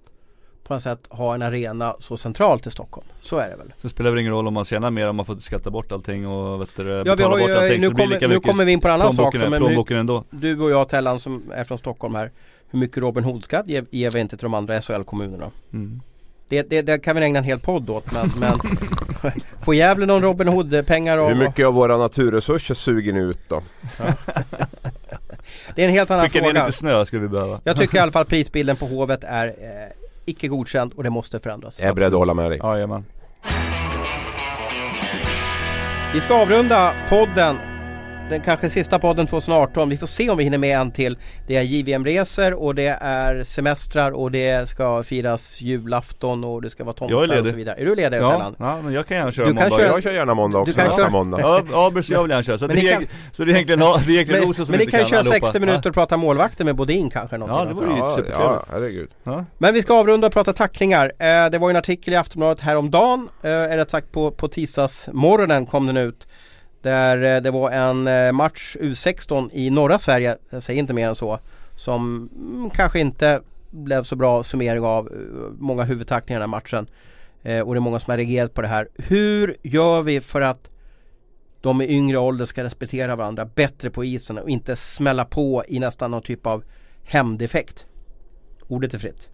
på något sätt ha en arena så centralt i Stockholm. Så är det väl. Så spelar det ingen roll om man tjänar mer om man får skatta bort allting och vet du, ja, vi har ju, bort allting. Nu, kommer, nu kommer vi in på en annan sak. Men nu, ändå. Du och jag Tellan som är från Stockholm här. Hur mycket Robin Hood-skatt ger, ger vi inte till de andra SHL-kommunerna? Mm. Det, det, det, kan vi ägna en hel podd åt men, men [laughs] Får Gävle någon Robin Hood-pengar? Hur mycket av våra naturresurser suger ni ut då? Ja. det är en helt annan Skicka fråga. ner lite snö skulle vi behöva. Jag tycker i alla [laughs] fall prisbilden på Hovet är eh, icke godkänt och det måste förändras. Jag är beredd att hålla med dig. Jajamän. Vi ska avrunda podden den kanske sista podden 2018. Vi får se om vi hinner med en till. Det är JVM-resor och det är semestrar och det ska firas julafton och det ska vara tomtar och så vidare. Är du ledig ja, ja, men jag kan gärna köra du måndag. Köra... Jag kör gärna måndag också. Du kan köra... måndag. Ja, Abers jag vill gärna köra. Så, det, kan... så det är egentligen, det är egentligen men, som Men ni kan ju köra 60 minuter och prata målvakter med Bodin kanske. Ja, det vore ju ja, supertrevligt. Ja, herregud. Ja. Men vi ska avrunda och prata tacklingar. Eh, det var ju en artikel i Aftonbladet häromdagen. Eh, rätt sagt på, på tisdagsmorgonen kom den ut. Där eh, det var en eh, match U16 i norra Sverige, jag säger inte mer än så, som mm, kanske inte blev så bra summering av eh, många huvudtacklingar i den här matchen. Och det är många som har reagerat på det här. Hur gör vi för att de i yngre ålder ska respektera varandra bättre på isen och inte smälla på i nästan någon typ av hämndeffekt? Ordet är fritt.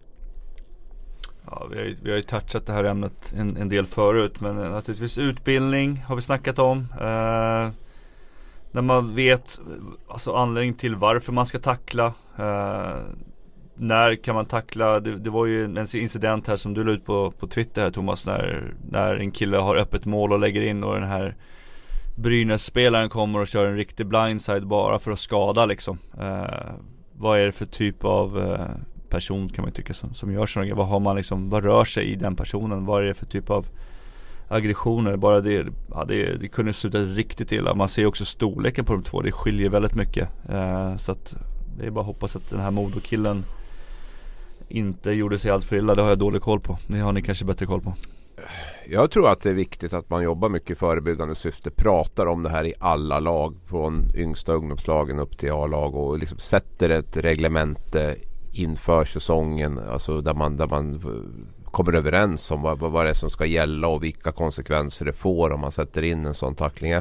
Ja, vi, har ju, vi har ju touchat det här ämnet en, en del förut men eh, naturligtvis utbildning har vi snackat om. Eh, när man vet eh, alltså anledning till varför man ska tackla. Eh, när kan man tackla? Det, det, var ju en incident här som du la ut på, på Twitter här Thomas. När, när en kille har öppet mål och lägger in och den här Brynäs-spelaren kommer och kör en riktig blindside bara för att skada liksom. Eh, vad är det för typ av eh, person kan man ju tycka som, som gör sådana grejer. Vad har man liksom, vad rör sig i den personen? Vad är det för typ av aggressioner? Bara det, ja, det, det kunde sluta riktigt illa. Man ser också storleken på de två. Det skiljer väldigt mycket. Eh, så att det är bara att hoppas att den här Modokillen inte gjorde sig allt för illa. Det har jag dålig koll på. Det har ni kanske bättre koll på. Jag tror att det är viktigt att man jobbar mycket i förebyggande syfte. Pratar om det här i alla lag. Från yngsta ungdomslagen upp till A-lag och liksom sätter ett reglemente inför säsongen. Alltså där man, där man kommer överens om vad, vad det är som ska gälla och vilka konsekvenser det får om man sätter in en sån tackling.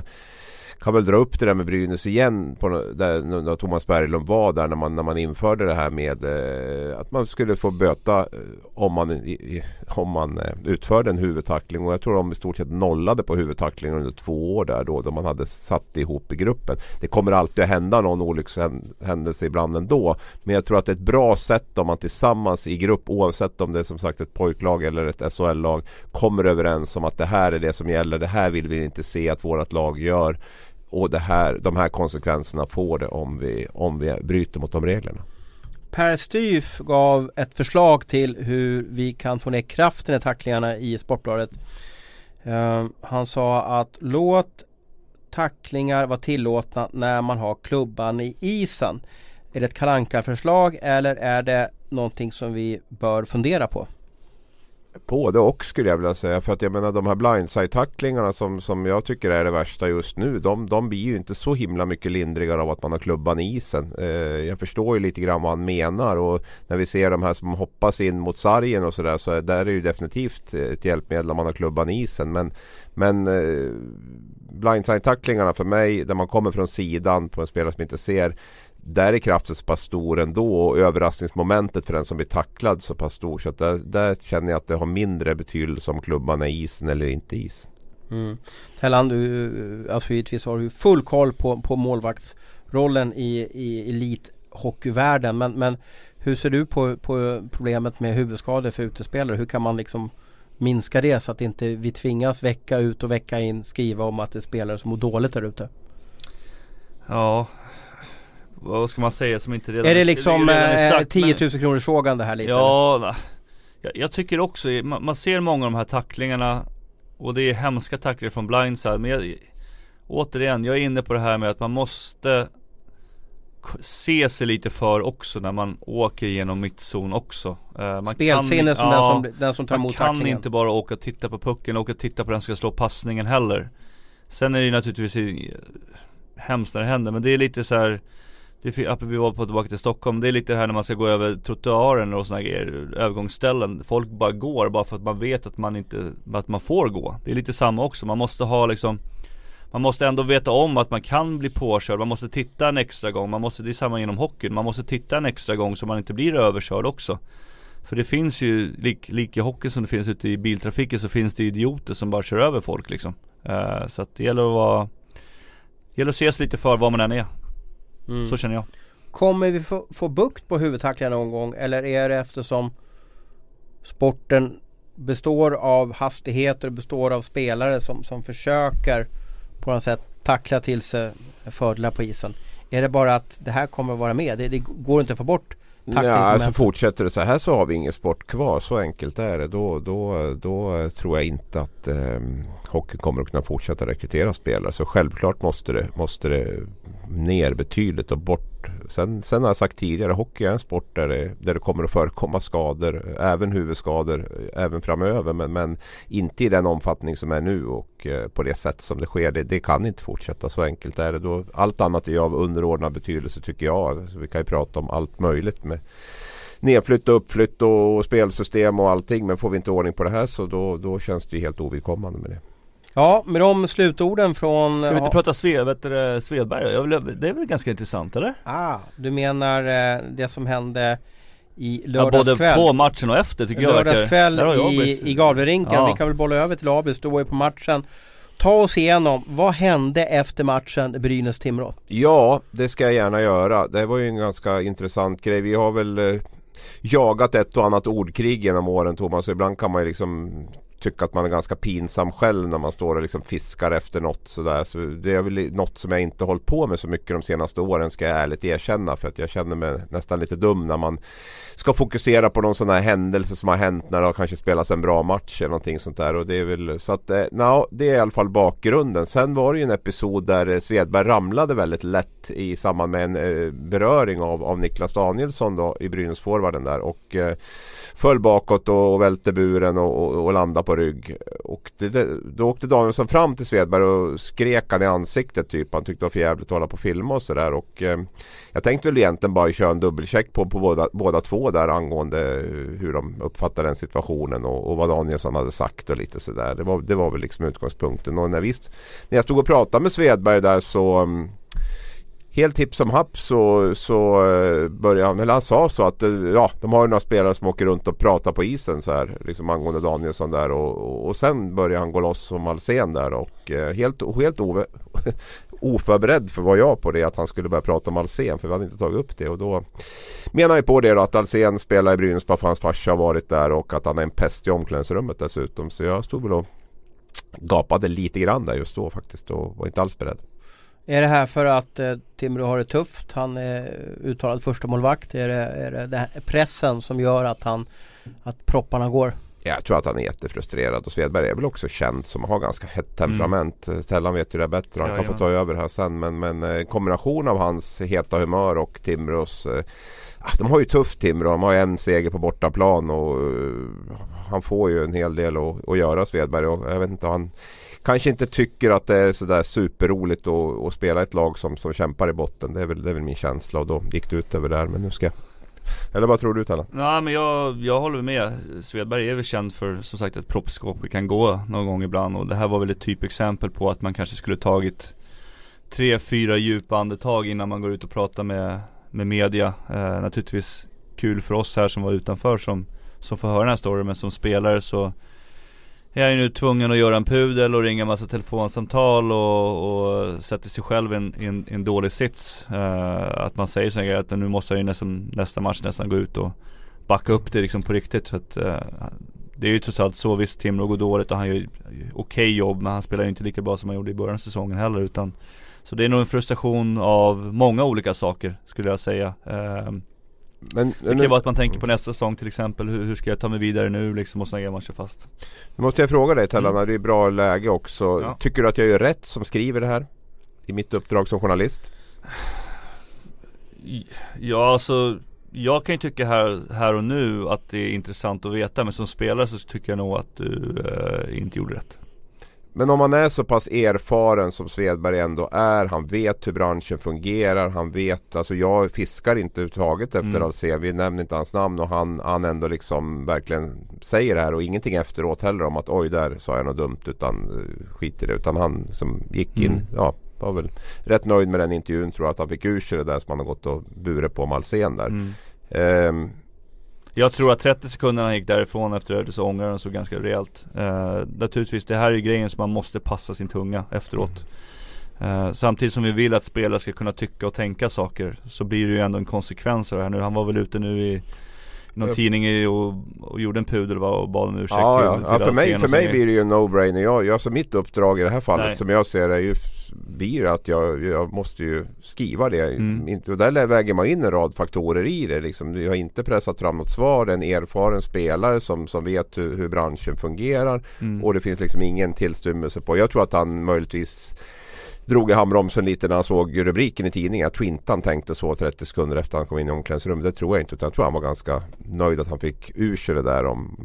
Kan väl dra upp det där med Brynäs igen på, där, när Thomas Berglund var där när man, när man införde det här med eh, att man skulle få böta eh, om man, i, om man eh, utförde en huvudtackling och jag tror de i stort sett nollade på huvudtacklingen under två år där då, då man hade satt ihop i gruppen. Det kommer alltid att hända någon olyckshändelse ibland ändå men jag tror att det är ett bra sätt om man tillsammans i grupp oavsett om det är som sagt ett pojklag eller ett SHL-lag kommer överens om att det här är det som gäller. Det här vill vi inte se att vårt lag gör och det här, de här konsekvenserna får det om vi, om vi bryter mot de reglerna. Per Styf gav ett förslag till hur vi kan få ner kraften i tacklingarna i Sportbladet. Uh, han sa att låt tacklingar vara tillåtna när man har klubban i isen. Är det ett kalanka förslag eller är det någonting som vi bör fundera på? Både och skulle jag vilja säga. För att jag menar de här blindside-tacklingarna som, som jag tycker är det värsta just nu. De, de blir ju inte så himla mycket lindrigare av att man har klubban i isen. Eh, jag förstår ju lite grann vad han menar. Och när vi ser de här som hoppas in mot sargen och sådär. Så är, där är det ju definitivt eh, ett hjälpmedel om man har klubban i isen. Men, men eh, blindside-tacklingarna för mig, där man kommer från sidan på en spelare som inte ser där är kraften så pass stor ändå och överraskningsmomentet för den som blir tacklad så pass stor. Så att där, där känner jag att det har mindre betydelse om klubban är isen eller inte isen. Mm. Tellan, du, alltså givetvis har du full koll på, på målvaktsrollen i, i elithockeyvärlden. Men, men hur ser du på, på problemet med huvudskador för utespelare? Hur kan man liksom minska det så att inte vi tvingas vecka ut och vecka in skriva om att det är spelare som mår dåligt där ute? Ja, vad ska man säga som inte redan Är det liksom är sagt, 10 000 kronors frågan det här lite? Ja, jag, jag tycker också, man, man, ser många av de här tacklingarna och det är hemska tacklingar från blindside men jag, återigen, jag är inne på det här med att man måste se sig lite för också när man åker genom mittzon också. Uh, man Spelsinne som, ja, den som den som tar emot Man kan inte bara åka och titta på pucken, åka och titta på den som ska slå passningen heller. Sen är det naturligtvis hemskt när det händer men det är lite så här det är, vi var på tillbaka till Stockholm, det är lite här när man ska gå över trottoaren och sådana grejer, övergångsställen. Folk bara går bara för att man vet att man inte, att man får gå. Det är lite samma också, man måste ha liksom man måste ändå veta om att man kan bli påkörd, man måste titta en extra gång, man måste, det är samma inom hockeyn, man måste titta en extra gång så man inte blir överkörd också. För det finns ju, lik, lik i hockeyn som det finns ute i biltrafiken så finns det idioter som bara kör över folk liksom. Uh, så att det gäller att vara, det gäller att se sig lite för var man än är. Mm. Så känner jag. Kommer vi få, få bukt på huvudtacklingar någon gång eller är det eftersom sporten består av hastigheter och består av spelare som, som försöker på något sätt tackla till sig fördelar på isen. Är det bara att det här kommer vara med? Det, det går inte att få bort Ja, alltså fortsätter det så här så har vi ingen sport kvar. Så enkelt är det. Då, då, då tror jag inte att eh, hockeyn kommer att kunna fortsätta rekrytera spelare. Så självklart måste det, måste det ner betydligt och bort. Sen, sen har jag sagt tidigare, hockey är en sport där det, där det kommer att förekomma skador. Även huvudskador även framöver. Men, men inte i den omfattning som är nu och eh, på det sätt som det sker. Det, det, kan inte fortsätta. Så enkelt är det. Då, allt annat är av underordnad betydelse tycker jag. Så vi kan ju prata om allt möjligt med nedflytt och uppflytt och spelsystem och allting. Men får vi inte ordning på det här så då, då känns det helt ovidkommande med det. Ja, med de slutorden från... Ska vi inte prata Sve, vet du, Svedberg? Det är väl ganska intressant eller? Ah, du menar eh, det som hände i lördagskväll? Ja, både på matchen och efter tycker jag Lördagskväll i, i Gavlerinken. Ja. Vi kan väl bolla över till Abis, du var ju på matchen. Ta oss igenom, vad hände efter matchen Brynäs-Timrå? Ja, det ska jag gärna göra. Det var ju en ganska intressant grej. Vi har väl eh, jagat ett och annat ordkrig genom åren Thomas. Ibland kan man ju liksom tycka att man är ganska pinsam själv när man står och liksom fiskar efter något sådär. Så det är väl något som jag inte hållit på med så mycket de senaste åren ska jag ärligt erkänna. För att jag känner mig nästan lite dum när man ska fokusera på någon sån här händelse som har hänt när det har kanske spelats en bra match eller någonting sånt där. Och det är väl så att, eh, no, det är i alla fall bakgrunden. Sen var det ju en episod där eh, Svedberg ramlade väldigt lätt i samband med en eh, beröring av, av Niklas Danielsson då i Brynäsforwarden där. Och föll bakåt och, och välte buren och, och, och landade på på rygg. Och det, det, då åkte Danielsson fram till Svedberg och skrek han i ansiktet typ. Han tyckte det var för jävligt att hålla på och filma och sådär. Och eh, jag tänkte väl egentligen bara köra en dubbelcheck på, på båda, båda två där angående eh, hur de uppfattade den situationen och, och vad Danielsson hade sagt och lite sådär. Det var, det var väl liksom utgångspunkten. Och när, vi, när jag stod och pratade med Svedberg där så mm, helt hipp som happ så, så eh, började han, eller han sa så att eh, ja, de har ju några spelare som åker runt och pratar på isen så här. Liksom angående Danielsson där och, och, och sen började han gå loss som Alsen där och eh, helt, helt ove, [laughs] oförberedd för vad jag på det att han skulle börja prata om Alsen för vi hade inte tagit upp det och då menar jag på det då att Alsen spelar i Brynäs bara för hans farsa har varit där och att han är en pest i omklädningsrummet dessutom så jag stod väl och gapade lite grann där just då faktiskt och var inte alls beredd. Är det här för att eh, Timrå har det tufft? Han är uttalad första målvakt. Är det, är det, det pressen som gör att, han, att propparna går? Jag tror att han är jättefrustrerad och Svedberg är väl också känd som har ganska hett temperament. Mm. Tellan vet ju det bättre. Han ja, kan ja. få ta över här sen. Men, men eh, kombination av hans heta humör och Timrås eh, ah, de har ju tufft Timrå. De har en seger på bortaplan och uh, han får ju en hel del att, att göra Svedberg. Och jag vet inte, han, kanske inte tycker att det är sådär superroligt att, att spela ett lag som, som kämpar i botten. Det är, väl, det är väl min känsla och då gick det ut över där. Men nu ska jag eller vad tror du Tellan? Nej men jag, jag håller med. Svedberg är väl känd för som sagt ett proppskåp. Vi kan gå någon gång ibland och det här var väl ett typexempel på att man kanske skulle tagit tre, fyra djupa andetag innan man går ut och pratar med, med media. Eh, naturligtvis kul för oss här som var utanför som, som får höra den här storyn men som spelare så jag är nu tvungen att göra en pudel och ringa massa telefonsamtal och, och sätter sig själv i en, en, en dålig sits. Uh, att man säger sådana grejer att nu måste jag ju nästan, nästa match nästan gå ut och backa upp det liksom på riktigt. Så att, uh, det är ju trots allt så, visst Timrå går dåligt och han gör okej okay jobb men han spelar ju inte lika bra som han gjorde i början av säsongen heller utan Så det är nog en frustration av många olika saker skulle jag säga. Uh, men, det kan ju vara att man tänker på nästa säsong till exempel. Hur, hur ska jag ta mig vidare nu liksom och sådana man kör fast. Nu måste jag fråga dig Tellan, mm. det är bra läge också. Ja. Tycker du att jag gör rätt som skriver det här? I mitt uppdrag som journalist? Ja alltså jag kan ju tycka här, här och nu att det är intressant att veta men som spelare så tycker jag nog att du eh, inte gjorde rätt. Men om man är så pass erfaren som Svedberg ändå är. Han vet hur branschen fungerar. Han vet, alltså jag fiskar inte överhuvudtaget efter mm. Alcén. Vi nämner inte hans namn och han, han ändå liksom verkligen säger det här och ingenting efteråt heller om att oj där sa jag något dumt utan uh, skit i det. Utan han som gick in, mm. ja var väl rätt nöjd med den intervjun tror jag att han fick ur sig det där som han har gått och burit på Malsén där. Mm. Um, jag tror att 30 sekunder han gick därifrån efter det så ångrade han sig ganska rejält. Eh, naturligtvis, det här är grejen som man måste passa sin tunga efteråt. Eh, samtidigt som vi vill att spelare ska kunna tycka och tänka saker så blir det ju ändå en konsekvens av det här nu. Han var väl ute nu i någon jag... tidning och, och gjorde en pudel va, och bad om ursäkt ja, till, ja. Till ja, för mig, för mig blir det ju en no-brainer. Jag, jag, så mitt uppdrag i det här fallet Nej. som jag ser det är ju blir att jag, jag måste ju skriva det. Mm. Och där väger man in en rad faktorer i det. Liksom. Jag har inte pressat fram något svar. Det är en erfaren spelare som, som vet hur, hur branschen fungerar. Mm. Och det finns liksom ingen tillstymmelse på. Jag tror att han möjligtvis drog i handbromsen lite när han såg rubriken i tidningen. Jag tror inte han tänkte så 30 sekunder efter han kom in i omklädningsrummet. Det tror jag inte. Utan jag tror han var ganska nöjd att han fick ur sig det där om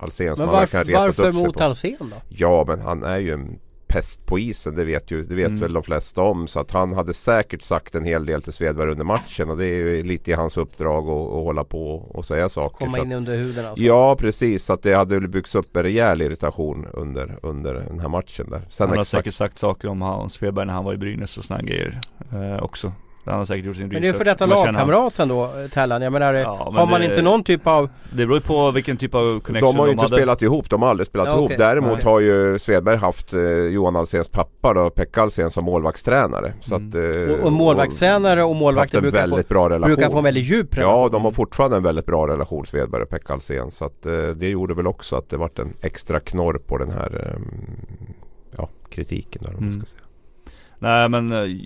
Alsen. Men varför, varför mot Alsen då? Ja men han är ju en pest på isen. Det vet, ju, det vet mm. väl de flesta om. Så att han hade säkert sagt en hel del till Svedberg under matchen. Och det är ju lite i hans uppdrag att, att hålla på och säga saker. Komma in under huden alltså. Ja precis. Så att det hade väl byggts upp en rejäl irritation under, under den här matchen där. Sen han har exakt... säkert sagt saker om Hans Svedberg när han var i Brynäs och sådana grejer eh, också. Han har säkert gjort sin Men det är för detta lagkamraten då Tellan. Jag menar ja, har man det, inte någon typ av Det beror ju på vilken typ av connection De har ju inte hade. spelat ihop. De har aldrig spelat ja, ihop. Okay. Däremot okay. har ju Svedberg haft eh, Johan Alséns pappa då Pekka Alsén som målvaktstränare. Så mm. att, eh, och, och målvaktstränare och målvakter brukar, väldigt få, bra relation. brukar få en väldigt djup relation. Ja de har fortfarande en väldigt bra relation Svedberg och Pekka Alsén. Så att eh, det gjorde väl också att det vart en extra knorr på den här eh, ja, kritiken. Där, mm. ska säga. Nej men eh,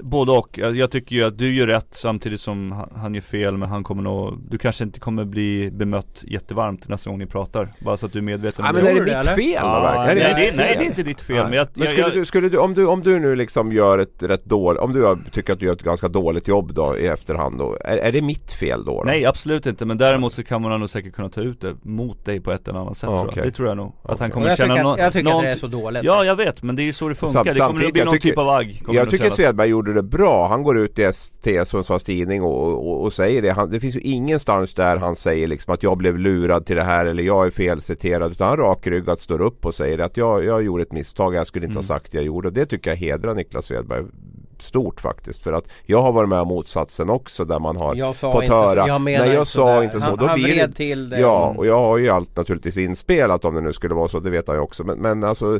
både och. Jag, tycker ju att du gör rätt samtidigt som han, han gör fel men han kommer nog Du kanske inte kommer bli bemött jättevarmt nästa gång ni pratar. Bara så att du är medveten Ja, om men det. är det Tror mitt eller? fel Ja, verkligen? nej, Är det nej fel? det är inte ditt fel Nej. men jag, Men skulle jag, du, skulle du, om du, om du nu liksom gör ett rätt dåligt, om du tycker att du gör ett ganska dåligt jobb då i efterhand då, är, är det mitt fel då? då? Nej absolut inte men däremot så kan man nog säkert kunna ta ut det mot dig på ett eller annat sätt Ja, tror jag. okej. Det tror jag nog. Att Okej. han kommer jag känna tycker, att, jag tycker att det är så dåligt. Ja jag vet men det är ju så det funkar. Sam- det kommer samtidigt, bli någon tycker- typ av agg. Jag tycker. Svedberg gjorde det bra. Han går ut i ST, Sundsvalls Tidning och, och, och säger det. Han, det finns ju ingenstans där han säger liksom att jag blev lurad till det här eller jag är felciterad. Utan han rakryggat står upp och säger att jag, jag gjorde ett misstag. Jag skulle inte Mm. ha sagt det jag gjorde. Och det tycker jag hedrar Niklas Svedberg stort faktiskt. För att jag har varit med om motsatsen också där man har Jag fått höra. så, jag menar Nej jag inte sa inte så. Han, Då han blir det- vred till det. Ja, och jag har ju allt naturligtvis inspelat om det nu skulle vara så, det vet ju också. Men, men alltså,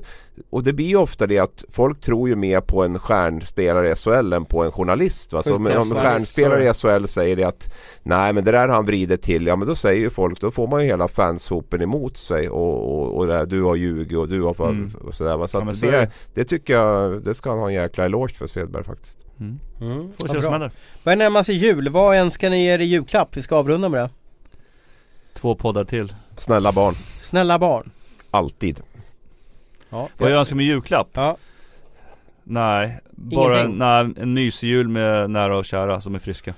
och det blir ju ofta det att folk tror ju mer på en stjärnspelare i SHL än på en journalist. Va? Så om, om stjärnspelare i SHL säger det att nej men det där han vridit till, ja men då säger ju folk, då får man ju hela fanshopen emot sig och, och, och det, här, du har ljugit och du har för, Mm. och sådär. Va? Så, Ja, så det. det tycker jag, det ska han ha en jäkla eloge för Svedberg faktiskt. Mm. Mm, Får vad se vad som händer. Börjar närma sig jul. Vad önskar ni er i julklapp? Vi ska avrunda med det. Två poddar till. Snälla barn, Snälla barn. alltid. Ja, Vad jag önskar mig i julklapp? ja. Nej, bara en, nej, en mysig jul med nära och kära som är friska.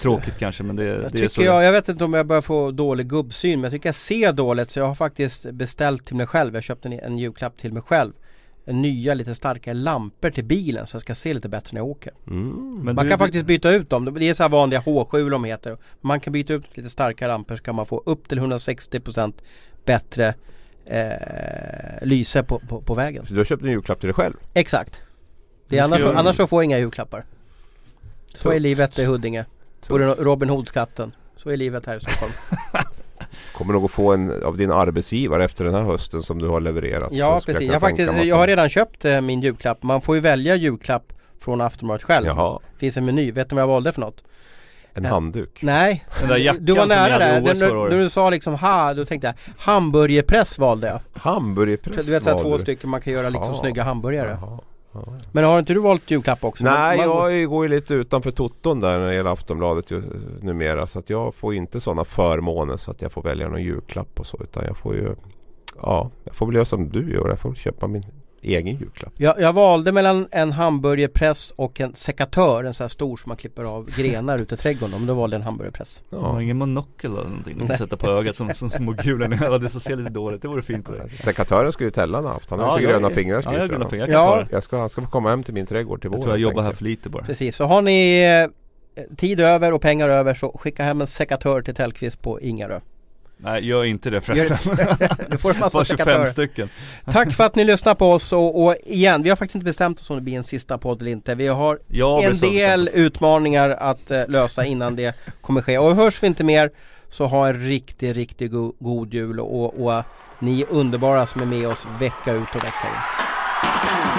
Tråkigt kanske men det, Jag, det är så tycker jag, jag vet inte om jag börjar få dålig gubbsyn men jag tycker jag ser dåligt så jag har faktiskt beställt till mig själv. Jag köpte en, en julklapp till mig själv. Nya lite starkare lampor till bilen så jag ska se lite bättre när jag åker. Mm. Men Man du- kan du- faktiskt byta ut dem. Det är så här vanliga H7 de heter. Man kan byta ut lite starkare lampor så kan man få upp till 160% bättre eh, lyse på, på, på vägen. Så du har köpt en julklapp till dig själv? Exakt. Det är ska annars, så, göra- annars så får jag inga julklappar. Så är Tufft. livet i Huddinge. Borde Robin Hood-skatten. Så är livet här i Stockholm. [laughs] Kommer nog att få en av din arbetsgivare efter den här hösten som du har levererat. Ja precis. kunna Jag, faktiskt, jag har redan köpt eh, min julklapp. Man får ju välja julklapp från Aftonbladet själv. Jaha, Finns en meny. Vet du vad jag valde för något? en Ja. handduk. Nej. Den där jackan du var nära där. När, när du sa liksom ha, då tänkte jag hamburgerpress valde jag. Hamburgerpress Du vet såhär två du. stycken man kan göra liksom Jaha. snygga hamburgare. Jaha. Men har inte du valt julklapp också? Nej, Man- man- jag går ju lite utanför toton där när det gäller Aftonbladet ju, numera. Så att jag får inte sådana förmåner så att jag får välja någon julklapp och så. Utan jag får ju Ja, jag får väl göra som du gör. Jag får köpa min egen julklapp. Jag, jag valde mellan en hamburgerpress och en sekatör, en sån här stor som man klipper av grenar ute i trädgården. Men då valde jag en hamburgerpress. Ja. Har ingen monokel eller någonting du kan sätta på ögat som, som små kulor Ja det så ser lite dåligt, det vore fint på dig Sekatören skulle ju Tellan ha haft. Han har Ja, så jag- gröna fingrar Ja jag har gröna fingrar, jag Ja. Jag ska, han ska få komma hem till min trädgård till Jag våren. tror jag jobbar här för lite bara Precis, så har ni eh, tid över och pengar över så skicka hem en sekatör till Tellqvist på Ingarö. Nej gör inte det förresten [laughs] Du får en massa [laughs] Bara 25 sekatörer. stycken [laughs] Tack för att ni lyssnar på oss och, och igen, vi har faktiskt inte bestämt oss om det blir en sista podd eller inte. Vi har Ja, en del utmaningar att eh, lösa innan det kommer ske. Och hörs vi inte mer så ha en riktigt, riktigt go- god jul och, och, och ni är underbara som är med oss vecka ut och vecka in.